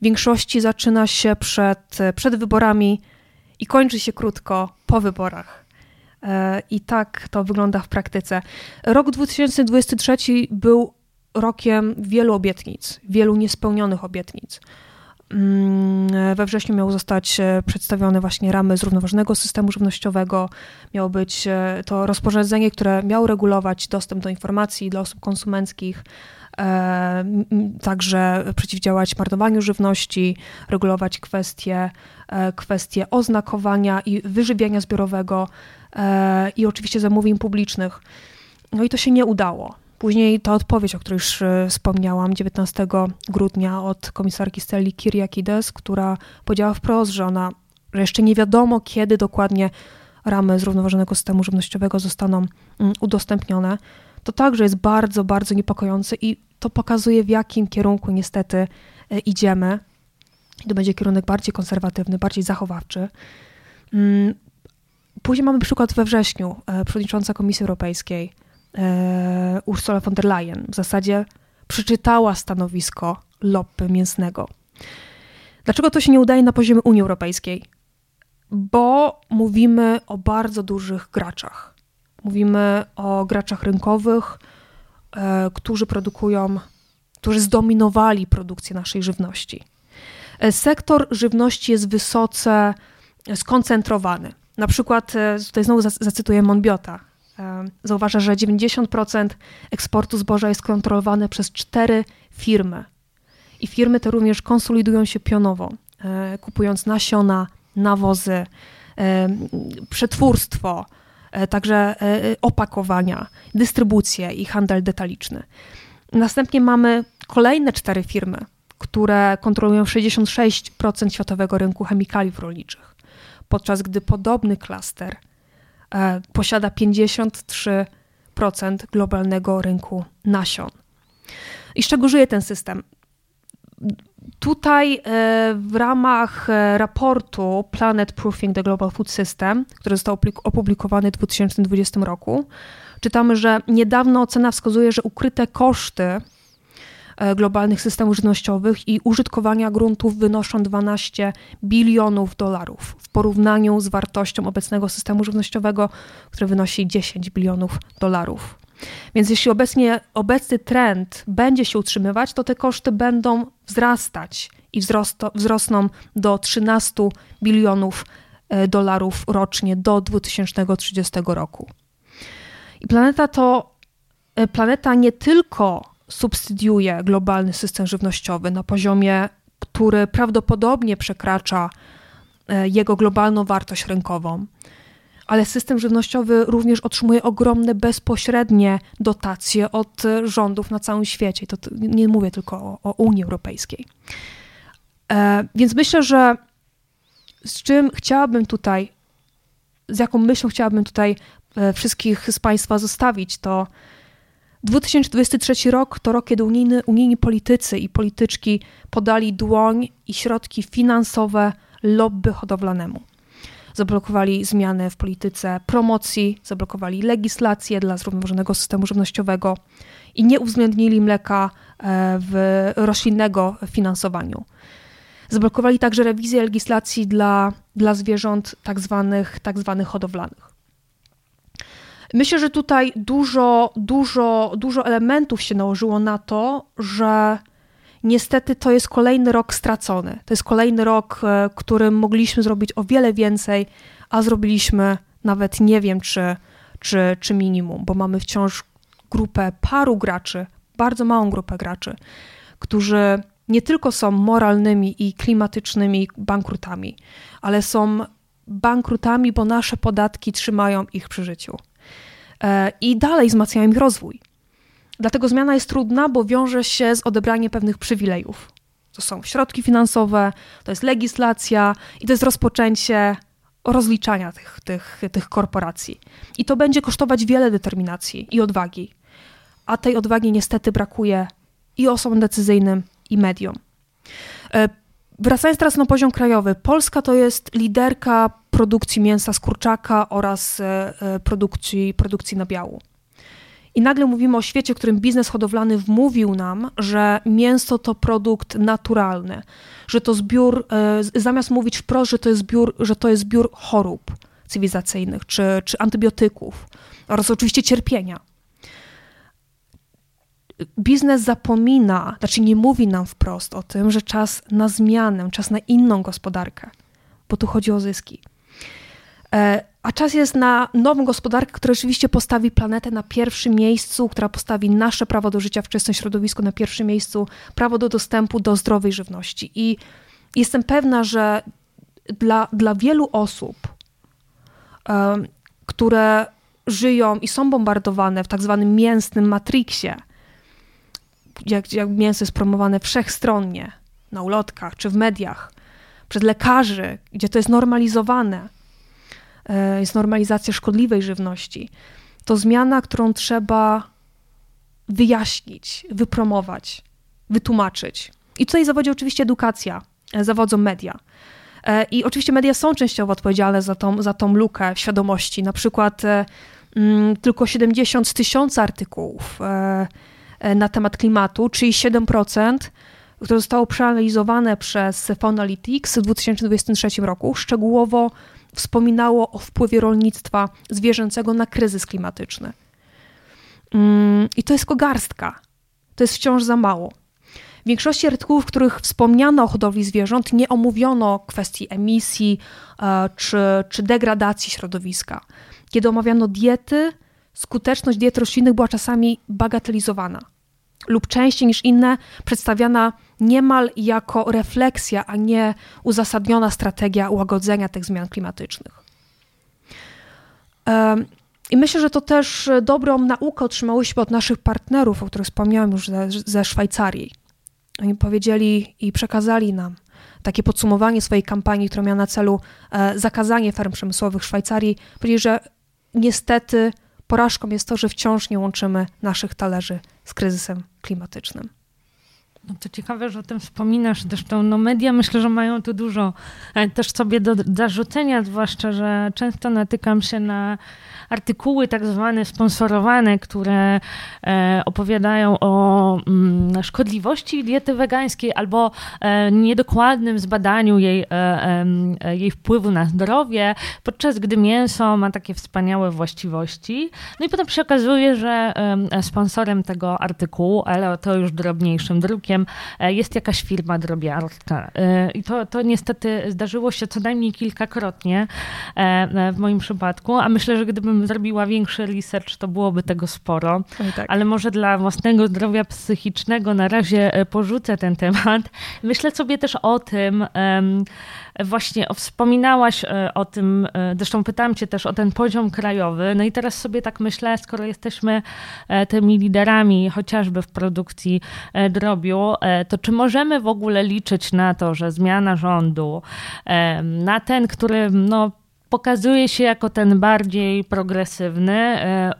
[SPEAKER 2] w większości zaczyna się przed, przed wyborami i kończy się krótko po wyborach. I tak to wygląda w praktyce. Rok 2023 był rokiem wielu obietnic, wielu niespełnionych obietnic. Mm, we wrześniu miały zostać e, przedstawione właśnie ramy zrównoważonego systemu żywnościowego. Miało być e, to rozporządzenie, które miało regulować dostęp do informacji dla osób konsumenckich, e, także przeciwdziałać marnowaniu żywności, regulować kwestie, kwestie oznakowania i wyżywiania zbiorowego i oczywiście zamówień publicznych. No i to się nie udało. Później ta odpowiedź, o której już e, wspomniałam, 19 grudnia od komisarki Steli Kyriakides, która powiedziała wprost, że ona, że jeszcze nie wiadomo, kiedy dokładnie ramy zrównoważonego systemu żywnościowego zostaną mm, udostępnione, to także jest bardzo, bardzo niepokojące i to pokazuje, w jakim kierunku niestety e, idziemy. To będzie kierunek bardziej konserwatywny, bardziej zachowawczy. Później mamy przykład we wrześniu. E, przewodnicząca Komisji Europejskiej E, Ursula von der Leyen w zasadzie przeczytała stanowisko lobby mięsnego. Dlaczego to się nie udaje na poziomie Unii Europejskiej? Bo mówimy o bardzo dużych graczach. Mówimy o graczach rynkowych, e, którzy produkują, którzy zdominowali produkcję naszej żywności. Sektor żywności jest wysoce skoncentrowany. Na przykład, tutaj znowu zacytuję Monbiota, zauważa, że 90% eksportu zboża jest kontrolowane przez cztery firmy. I firmy te również konsolidują się pionowo, e, kupując nasiona, nawozy, e, przetwórstwo, e, także opakowania, dystrybucję i handel detaliczny. Następnie mamy kolejne cztery firmy, które kontrolują 66% światowego rynku chemikaliów rolniczych, podczas gdy podobny klaster E, posiada 53% globalnego rynku nasion. I z czego żyje ten system? Tutaj e, w ramach e, raportu Planet Proofing the Global Food System, który został opublikowany w 2020 roku, czytamy, że niedawno ocena wskazuje, że ukryte koszty globalnych systemów żywnościowych i użytkowania gruntów wynoszą 12 bilionów dolarów w porównaniu z wartością obecnego systemu żywnościowego, który wynosi 10 bilionów dolarów. Więc jeśli obecnie, obecny trend będzie się utrzymywać, to te koszty będą wzrastać i wzrosto, wzrosną do 13 bilionów e, dolarów rocznie do 2030 roku. I planeta to e, planeta nie tylko subsydiuje globalny system żywnościowy na poziomie, który prawdopodobnie przekracza e, jego globalną wartość rynkową. Ale system żywnościowy również otrzymuje ogromne bezpośrednie dotacje od rządów na całym świecie. To nie mówię tylko o, o Unii Europejskiej. E, więc myślę, że z czym chciałabym tutaj, z jaką myślą chciałabym tutaj e, wszystkich z Państwa zostawić, to 2023 rok to rok, kiedy unijny, unijni politycy i polityczki podali dłoń i środki finansowe lobby hodowlanemu. Zablokowali zmiany w polityce promocji, zablokowali legislację dla zrównoważonego systemu żywnościowego i nie uwzględnili mleka e, w roślinnego finansowaniu. Zablokowali także rewizję legislacji dla, dla zwierząt tak zwanych, tak zwanych hodowlanych. Myślę, że tutaj dużo, dużo, dużo elementów się nałożyło na to, że niestety to jest kolejny rok stracony. To jest kolejny rok, e, którym mogliśmy zrobić o wiele więcej, a zrobiliśmy nawet nie wiem, czy, czy, czy minimum, bo mamy wciąż grupę paru graczy, bardzo małą grupę graczy, którzy nie tylko są moralnymi i klimatycznymi bankrutami, ale są bankrutami, bo nasze podatki trzymają ich przy życiu. E, i dalej wzmacniają ich rozwój. Dlatego zmiana jest trudna, bo wiąże się z odebraniem pewnych przywilejów. To są środki finansowe, to jest legislacja i to jest rozpoczęcie rozliczania tych, tych, tych korporacji. I to będzie kosztować wiele determinacji i odwagi. A tej odwagi niestety brakuje i osobom decyzyjnym, i mediom. E, wracając teraz na poziom krajowy, Polska to jest liderka produkcji mięsa z kurczaka oraz e, e, produkcji, produkcji nabiału. I nagle mówimy o świecie, w którym biznes hodowlany wmówił nam, że mięso to produkt naturalny, że to zbiór, e, zamiast mówić wprost, że to jest zbiór, że to jest zbiór chorób, cywilizacyjnych, czy, czy antybiotyków oraz oczywiście cierpienia. Biznes zapomina, znaczy nie mówi nam wprost o tym, że czas na zmianę, czas na inną gospodarkę, bo tu chodzi o zyski. E, a czas jest na nową gospodarkę, która rzeczywiście postawi planetę na pierwszym miejscu, która postawi nasze prawo do życia w czystym środowisku na pierwszym miejscu, prawo do dostępu do zdrowej żywności. I jestem pewna, że dla, dla wielu osób, które żyją i są bombardowane w tak zwanym mięsnym matriksie, jak, jak mięso jest promowane wszechstronnie, na ulotkach czy w mediach, przez lekarzy, gdzie to jest normalizowane, jest normalizacja szkodliwej żywności, to zmiana, którą trzeba wyjaśnić, wypromować, wytłumaczyć. I tutaj zawodzi oczywiście edukacja, e, zawodzą media. E, I oczywiście media są częściowo odpowiedzialne za tą, za tą lukę w świadomości. Na przykład mm, tylko 70 z tysiąca artykułów na temat klimatu, czyli 7%, które zostało przeanalizowane przez Faunalytics w 2023 roku, szczegółowo wspominało o wpływie rolnictwa zwierzęcego na kryzys klimatyczny. Mm, I to jest kogarstka. To jest wciąż za mało. W większości artykułów, w których wspomniano o hodowli zwierząt, nie omówiono kwestii emisji e, czy, czy degradacji środowiska. Kiedy omawiano diety, skuteczność diet roślinnych była czasami bagatelizowana lub częściej niż inne przedstawiana niemal jako refleksja, a nie uzasadniona strategia łagodzenia tych zmian klimatycznych. I myślę, że to też dobrą naukę otrzymałyśmy od naszych partnerów, o których wspomniałam już ze, ze Szwajcarii. Oni powiedzieli i przekazali nam takie podsumowanie swojej kampanii, która miała na celu e, zakazanie ferm przemysłowych w Szwajcarii. Powiedzieli, że niestety porażką jest to, że wciąż nie łączymy naszych talerzy z kryzysem klimatycznym.
[SPEAKER 1] No to ciekawe, że o tym wspominasz. Zresztą no media myślę, że mają tu dużo e, też sobie do zarzucenia, zwłaszcza, że często natykam się na artykuły tak zwane sponsorowane, które e, opowiadają o mm, szkodliwości diety wegańskiej albo e, niedokładnym zbadaniu jej, jej wpływu na zdrowie, podczas gdy mięso ma takie wspaniałe właściwości. No i potem się okazuje, że sponsorem tego artykułu, ale to już drobniejszym drukiem, jest jakaś firma drobiarska. I to, to niestety zdarzyło się co najmniej kilkakrotnie w moim przypadku, a myślę, że gdybym zrobiła większy research, to byłoby tego sporo. Tak. Ale może dla własnego zdrowia psychicznego na razie e, porzucę ten temat. Myślę sobie też o tym, właśnie wspominałaś e, o tym, e, zresztą pytałam cię też o ten poziom krajowy. No i teraz sobie tak myślę, skoro jesteśmy tymi liderami chociażby w produkcji drobiu, to czy możemy w ogóle liczyć na to, że zmiana rządu, na ten, który no pokazuje się jako ten bardziej progresywny, e,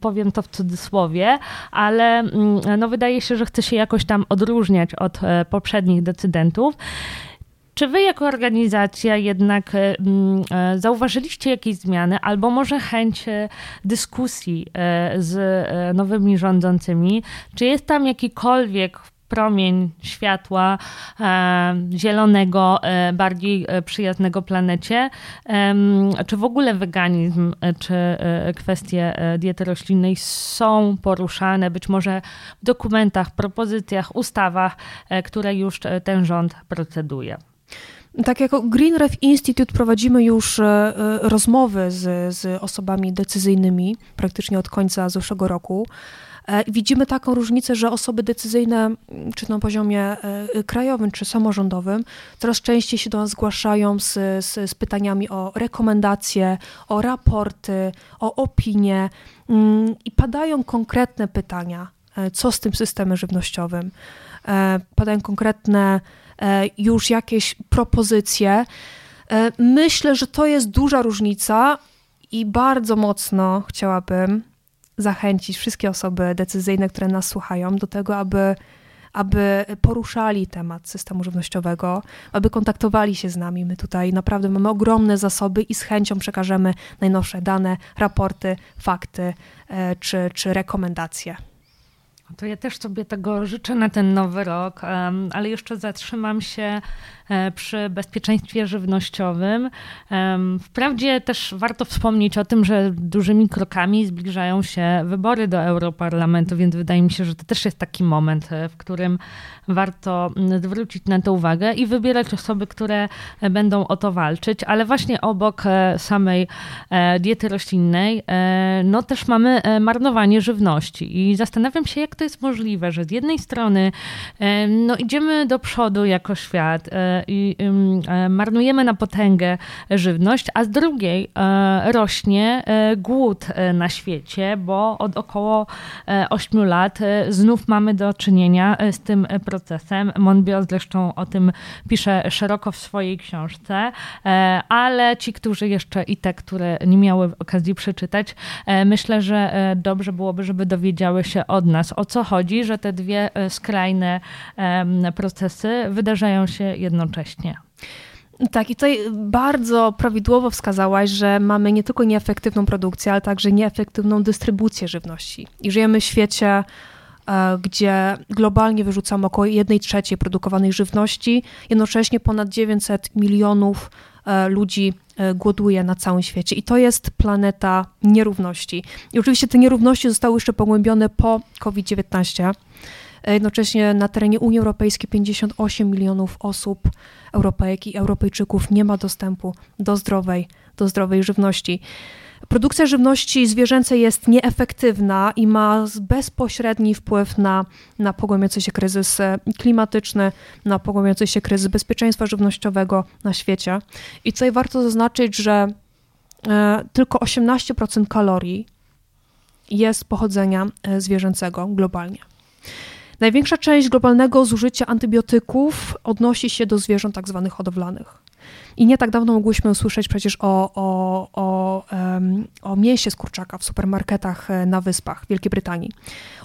[SPEAKER 1] powiem to w cudzysłowie, ale mm, no wydaje się, że chce się jakoś tam odróżniać od e, poprzednich decydentów. Czy wy jako organizacja jednak e, zauważyliście jakieś zmiany, albo może chęć dyskusji z nowymi rządzącymi? Czy jest tam jakikolwiek promień światła e, zielonego, e, bardziej e, przyjaznego planecie, czy w ogóle weganizm, czy kwestie diety roślinnej są poruszane, być może w dokumentach, propozycjach, ustawach, które już ten rząd proceduje.
[SPEAKER 2] Tak, jako Green Institute prowadzimy już rozmowy z, z osobami decyzyjnymi praktycznie od końca zeszłego roku. E, widzimy taką różnicę, że osoby decyzyjne, czy na poziomie e, krajowym, czy samorządowym, coraz częściej się do nas zgłaszają z, z, z pytaniami o rekomendacje, o raporty, o opinie mm, i padają konkretne pytania, e, co z tym systemem żywnościowym. Padają konkretne już jakieś propozycje. Myślę, że to jest duża różnica i bardzo mocno chciałabym, zachęcić wszystkie osoby decyzyjne, które nas słuchają, do tego, aby, aby poruszali temat systemu żywnościowego, aby kontaktowali się z nami. My tutaj naprawdę mamy ogromne zasoby i z chęcią przekażemy najnowsze dane, raporty, fakty e, czy, czy rekomendacje.
[SPEAKER 1] To ja też sobie tego życzę na ten nowy rok, ale jeszcze zatrzymam się przy bezpieczeństwie żywnościowym. Wprawdzie też warto wspomnieć o tym, że dużymi krokami zbliżają się wybory do Europarlamentu, więc wydaje mi się, że to też jest taki moment, e, w którym warto zwrócić na to uwagę i wybierać osoby, które będą o to walczyć, ale właśnie obok e, samej diety roślinnej, no też mamy marnowanie żywności i zastanawiam się, jak to jest możliwe, że z jednej strony no, idziemy do przodu jako świat e, i e, marnujemy na potęgę żywność, a z drugiej e, rośnie głód na świecie, bo od około 8 lat znów mamy do czynienia z tym procesem. Monbiot zresztą o tym pisze szeroko w swojej książce, ale ci, którzy jeszcze i te, które nie miały okazji przeczytać, myślę, że dobrze byłoby, żeby dowiedziały się od nas, o co chodzi, że te dwie e, skrajne procesy wydarzają się jednocześnie.
[SPEAKER 2] Tak, i tutaj bardzo prawidłowo wskazałaś, że mamy nie tylko nieefektywną produkcję, ale także nieefektywną dystrybucję żywności. I żyjemy w świecie, e, gdzie globalnie wyrzucamy około 1 trzeciej produkowanej żywności, jednocześnie ponad 900 milionów e, ludzi E, głoduje na całym świecie. I to jest planeta nierówności. I oczywiście te nierówności zostały jeszcze pogłębione po COVID-19. Jednocześnie na terenie Unii Europejskiej 58 milionów osób, Europejek i Europejczyków nie ma dostępu do zdrowej, do zdrowej żywności. Produkcja żywności zwierzęcej jest nieefektywna i ma bezpośredni wpływ na, na pogłębiający się kryzys e, klimatyczny, na pogłębiający się kryzys bezpieczeństwa żywnościowego na świecie. I tutaj warto zaznaczyć, że e, tylko 18% kalorii jest pochodzenia e, zwierzęcego globalnie. Największa część globalnego zużycia antybiotyków odnosi się do zwierząt tak zwanych hodowlanych. I nie tak dawno mogłyśmy usłyszeć przecież o, o, o, um, o mięsie z kurczaka w supermarketach e, na Wyspach Wielkiej Brytanii.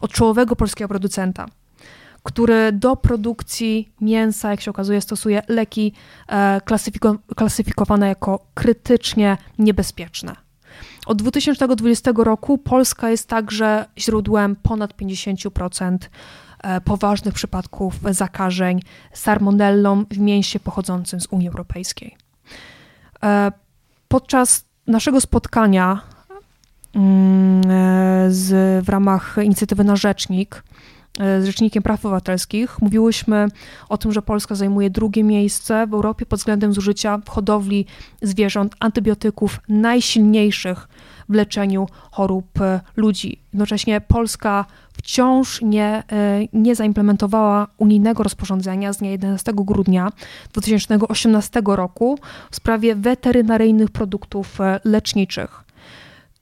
[SPEAKER 2] Od czołowego polskiego producenta który do produkcji mięsa, jak się okazuje, stosuje leki e, klasyfiko klasyfikowane jako krytycznie niebezpieczne. Od 2020 roku Polska jest także źródłem ponad 50% E, poważnych przypadków zakażeń salmonellą w mięsie pochodzącym z Unii Europejskiej. E, podczas naszego spotkania mm, e, z, w ramach inicjatywy na Rzecznik z Rzecznikiem Praw Obywatelskich mówiłyśmy o tym, że Polska zajmuje drugie miejsce w Europie pod względem zużycia w hodowli zwierząt antybiotyków najsilniejszych w leczeniu chorób ludzi. Jednocześnie Polska wciąż nie, e, nie zaimplementowała unijnego rozporządzenia z dnia 11 grudnia 2018 roku w sprawie weterynaryjnych produktów e, leczniczych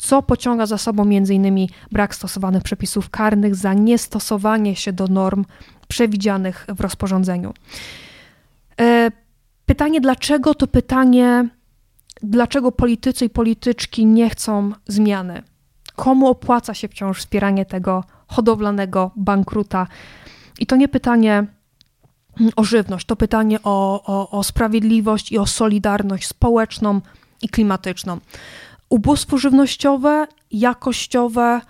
[SPEAKER 2] co pociąga za sobą m.in. brak stosowanych przepisów karnych za niestosowanie się do norm przewidzianych w rozporządzeniu. E, pytanie dlaczego to pytanie, dlaczego politycy i polityczki nie chcą zmiany? Komu opłaca się wciąż wspieranie tego hodowlanego bankruta. I to nie pytanie o żywność, to pytanie o, o, o sprawiedliwość i o solidarność społeczną i klimatyczną. Ubóstwo żywnościowe, jakościowe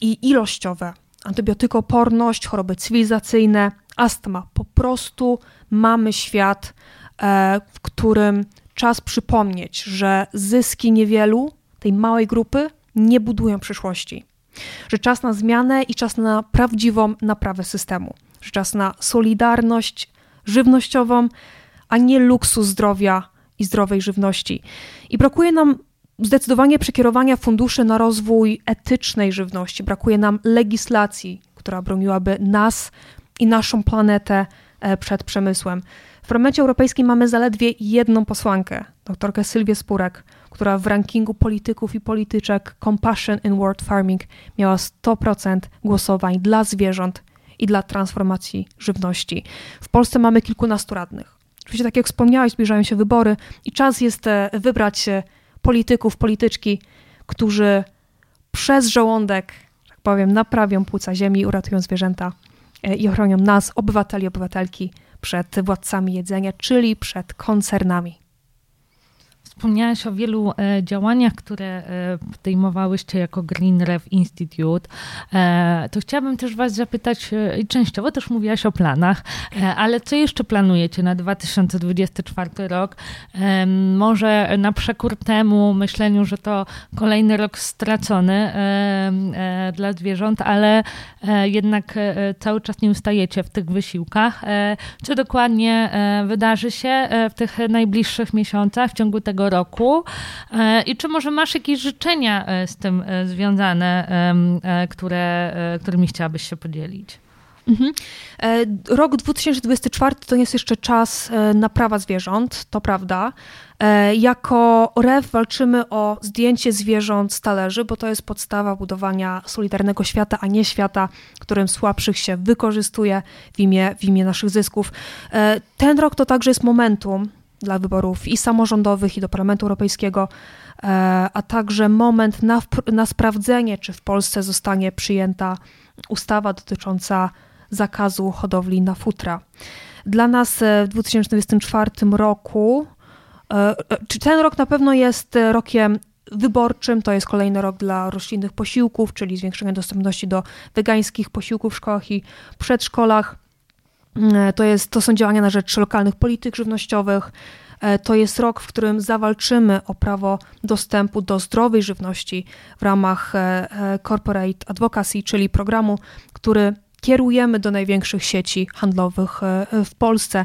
[SPEAKER 2] i ilościowe, antybiotykoporność, choroby cywilizacyjne, astma. Po prostu mamy świat, e, w którym czas przypomnieć, że zyski niewielu, tej małej grupy, nie budują przyszłości że czas na zmianę i czas na prawdziwą naprawę systemu, że czas na solidarność żywnościową, a nie luksus zdrowia i zdrowej żywności. I brakuje nam zdecydowanie przekierowania funduszy na rozwój etycznej żywności, brakuje nam legislacji, która broniłaby nas i naszą planetę e, przed przemysłem. W Parlamencie Europejskim mamy zaledwie jedną posłankę, doktorkę Sylwię Spurek, która w rankingu polityków i polityczek Compassion in World Farming miała 100% głosowań dla zwierząt i dla transformacji żywności. W Polsce mamy kilkunastu radnych. Oczywiście, tak jak wspomniałeś, zbliżają się wybory i czas jest e, wybrać polityków, polityczki, którzy przez żołądek, tak powiem, naprawią płuca ziemi, uratują zwierzęta e, i ochronią nas, obywateli, obywatelki, przed władcami jedzenia, czyli przed koncernami.
[SPEAKER 1] Wspomniałaś o wielu e, działaniach, które e, podejmowałyście jako Green Rev Institute. E, to chciałabym też Was zapytać, i częściowo też mówiłaś o planach, ale co jeszcze planujecie na 2024 rok? Może na przekór temu myśleniu, że to kolejny rok stracony dla zwierząt, ale jednak cały czas nie ustajecie w tych wysiłkach. Co dokładnie wydarzy się w tych najbliższych miesiącach, w ciągu tego roku. E, I czy może masz jakieś życzenia e, z tym e, związane, które, którymi chciałabyś się podzielić? Mhm.
[SPEAKER 2] Rok 2024 to jest jeszcze czas na prawa zwierząt, to prawda. Jako REF walczymy o zdjęcie zwierząt z talerzy, bo to jest podstawa budowania solidarnego świata, a nie świata, którym słabszych się wykorzystuje w imię, w imię naszych zysków. Ten rok to także jest momentum dla wyborów i samorządowych, i do Parlamentu Europejskiego, e, a także moment na, na sprawdzenie, czy w Polsce zostanie przyjęta ustawa dotycząca zakazu hodowli na futra. Dla nas e, w 2024 roku, e, czy ten rok na pewno jest rokiem wyborczym, to jest kolejny rok dla roślinnych posiłków, czyli zwiększenia dostępności do wegańskich posiłków w szkołach i przedszkolach. E, to, jest, to są działania na rzecz lokalnych polityk żywnościowych. E, to jest rok, w którym zawalczymy o prawo dostępu do zdrowej żywności w ramach e, Corporate Advocacy, czyli programu, który kierujemy do największych sieci handlowych w Polsce.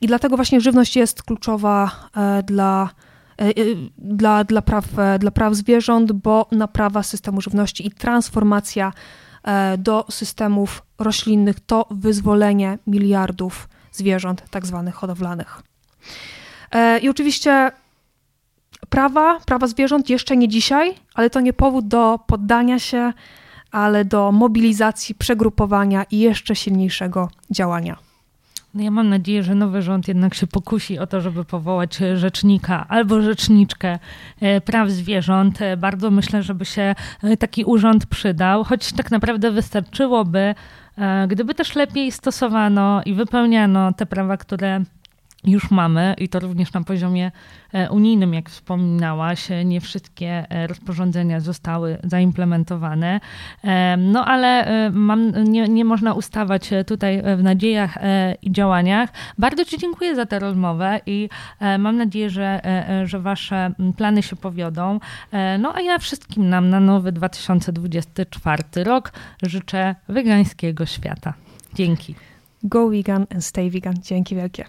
[SPEAKER 2] I dlatego właśnie żywność jest kluczowa dla, dla, dla, praw, dla praw zwierząt, bo naprawa systemu żywności i transformacja do systemów roślinnych to wyzwolenie miliardów zwierząt, tak zwanych hodowlanych. E, I oczywiście prawa, prawa zwierząt jeszcze nie dzisiaj, ale to nie powód do poddania się, ale do mobilizacji, przegrupowania i jeszcze silniejszego działania.
[SPEAKER 1] No ja mam nadzieję, że nowy rząd jednak się pokusi o to, żeby powołać rzecznika albo rzeczniczkę e, praw zwierząt. E, bardzo myślę, żeby się taki urząd przydał, choć tak naprawdę wystarczyłoby, gdyby też lepiej stosowano i wypełniano te prawa, które już mamy i to również na poziomie e, unijnym, jak wspominałaś, nie wszystkie e, rozporządzenia zostały zaimplementowane. E, no ale mam, nie, nie można ustawać tutaj w nadziejach i działaniach. Bardzo Ci dziękuję za tę rozmowę i mam nadzieję, że, że Wasze plany się powiodą. No a ja wszystkim nam na nowy 2024 rok życzę wegańskiego świata. Dzięki.
[SPEAKER 2] Go vegan and stay vegan. Dzięki wielkie.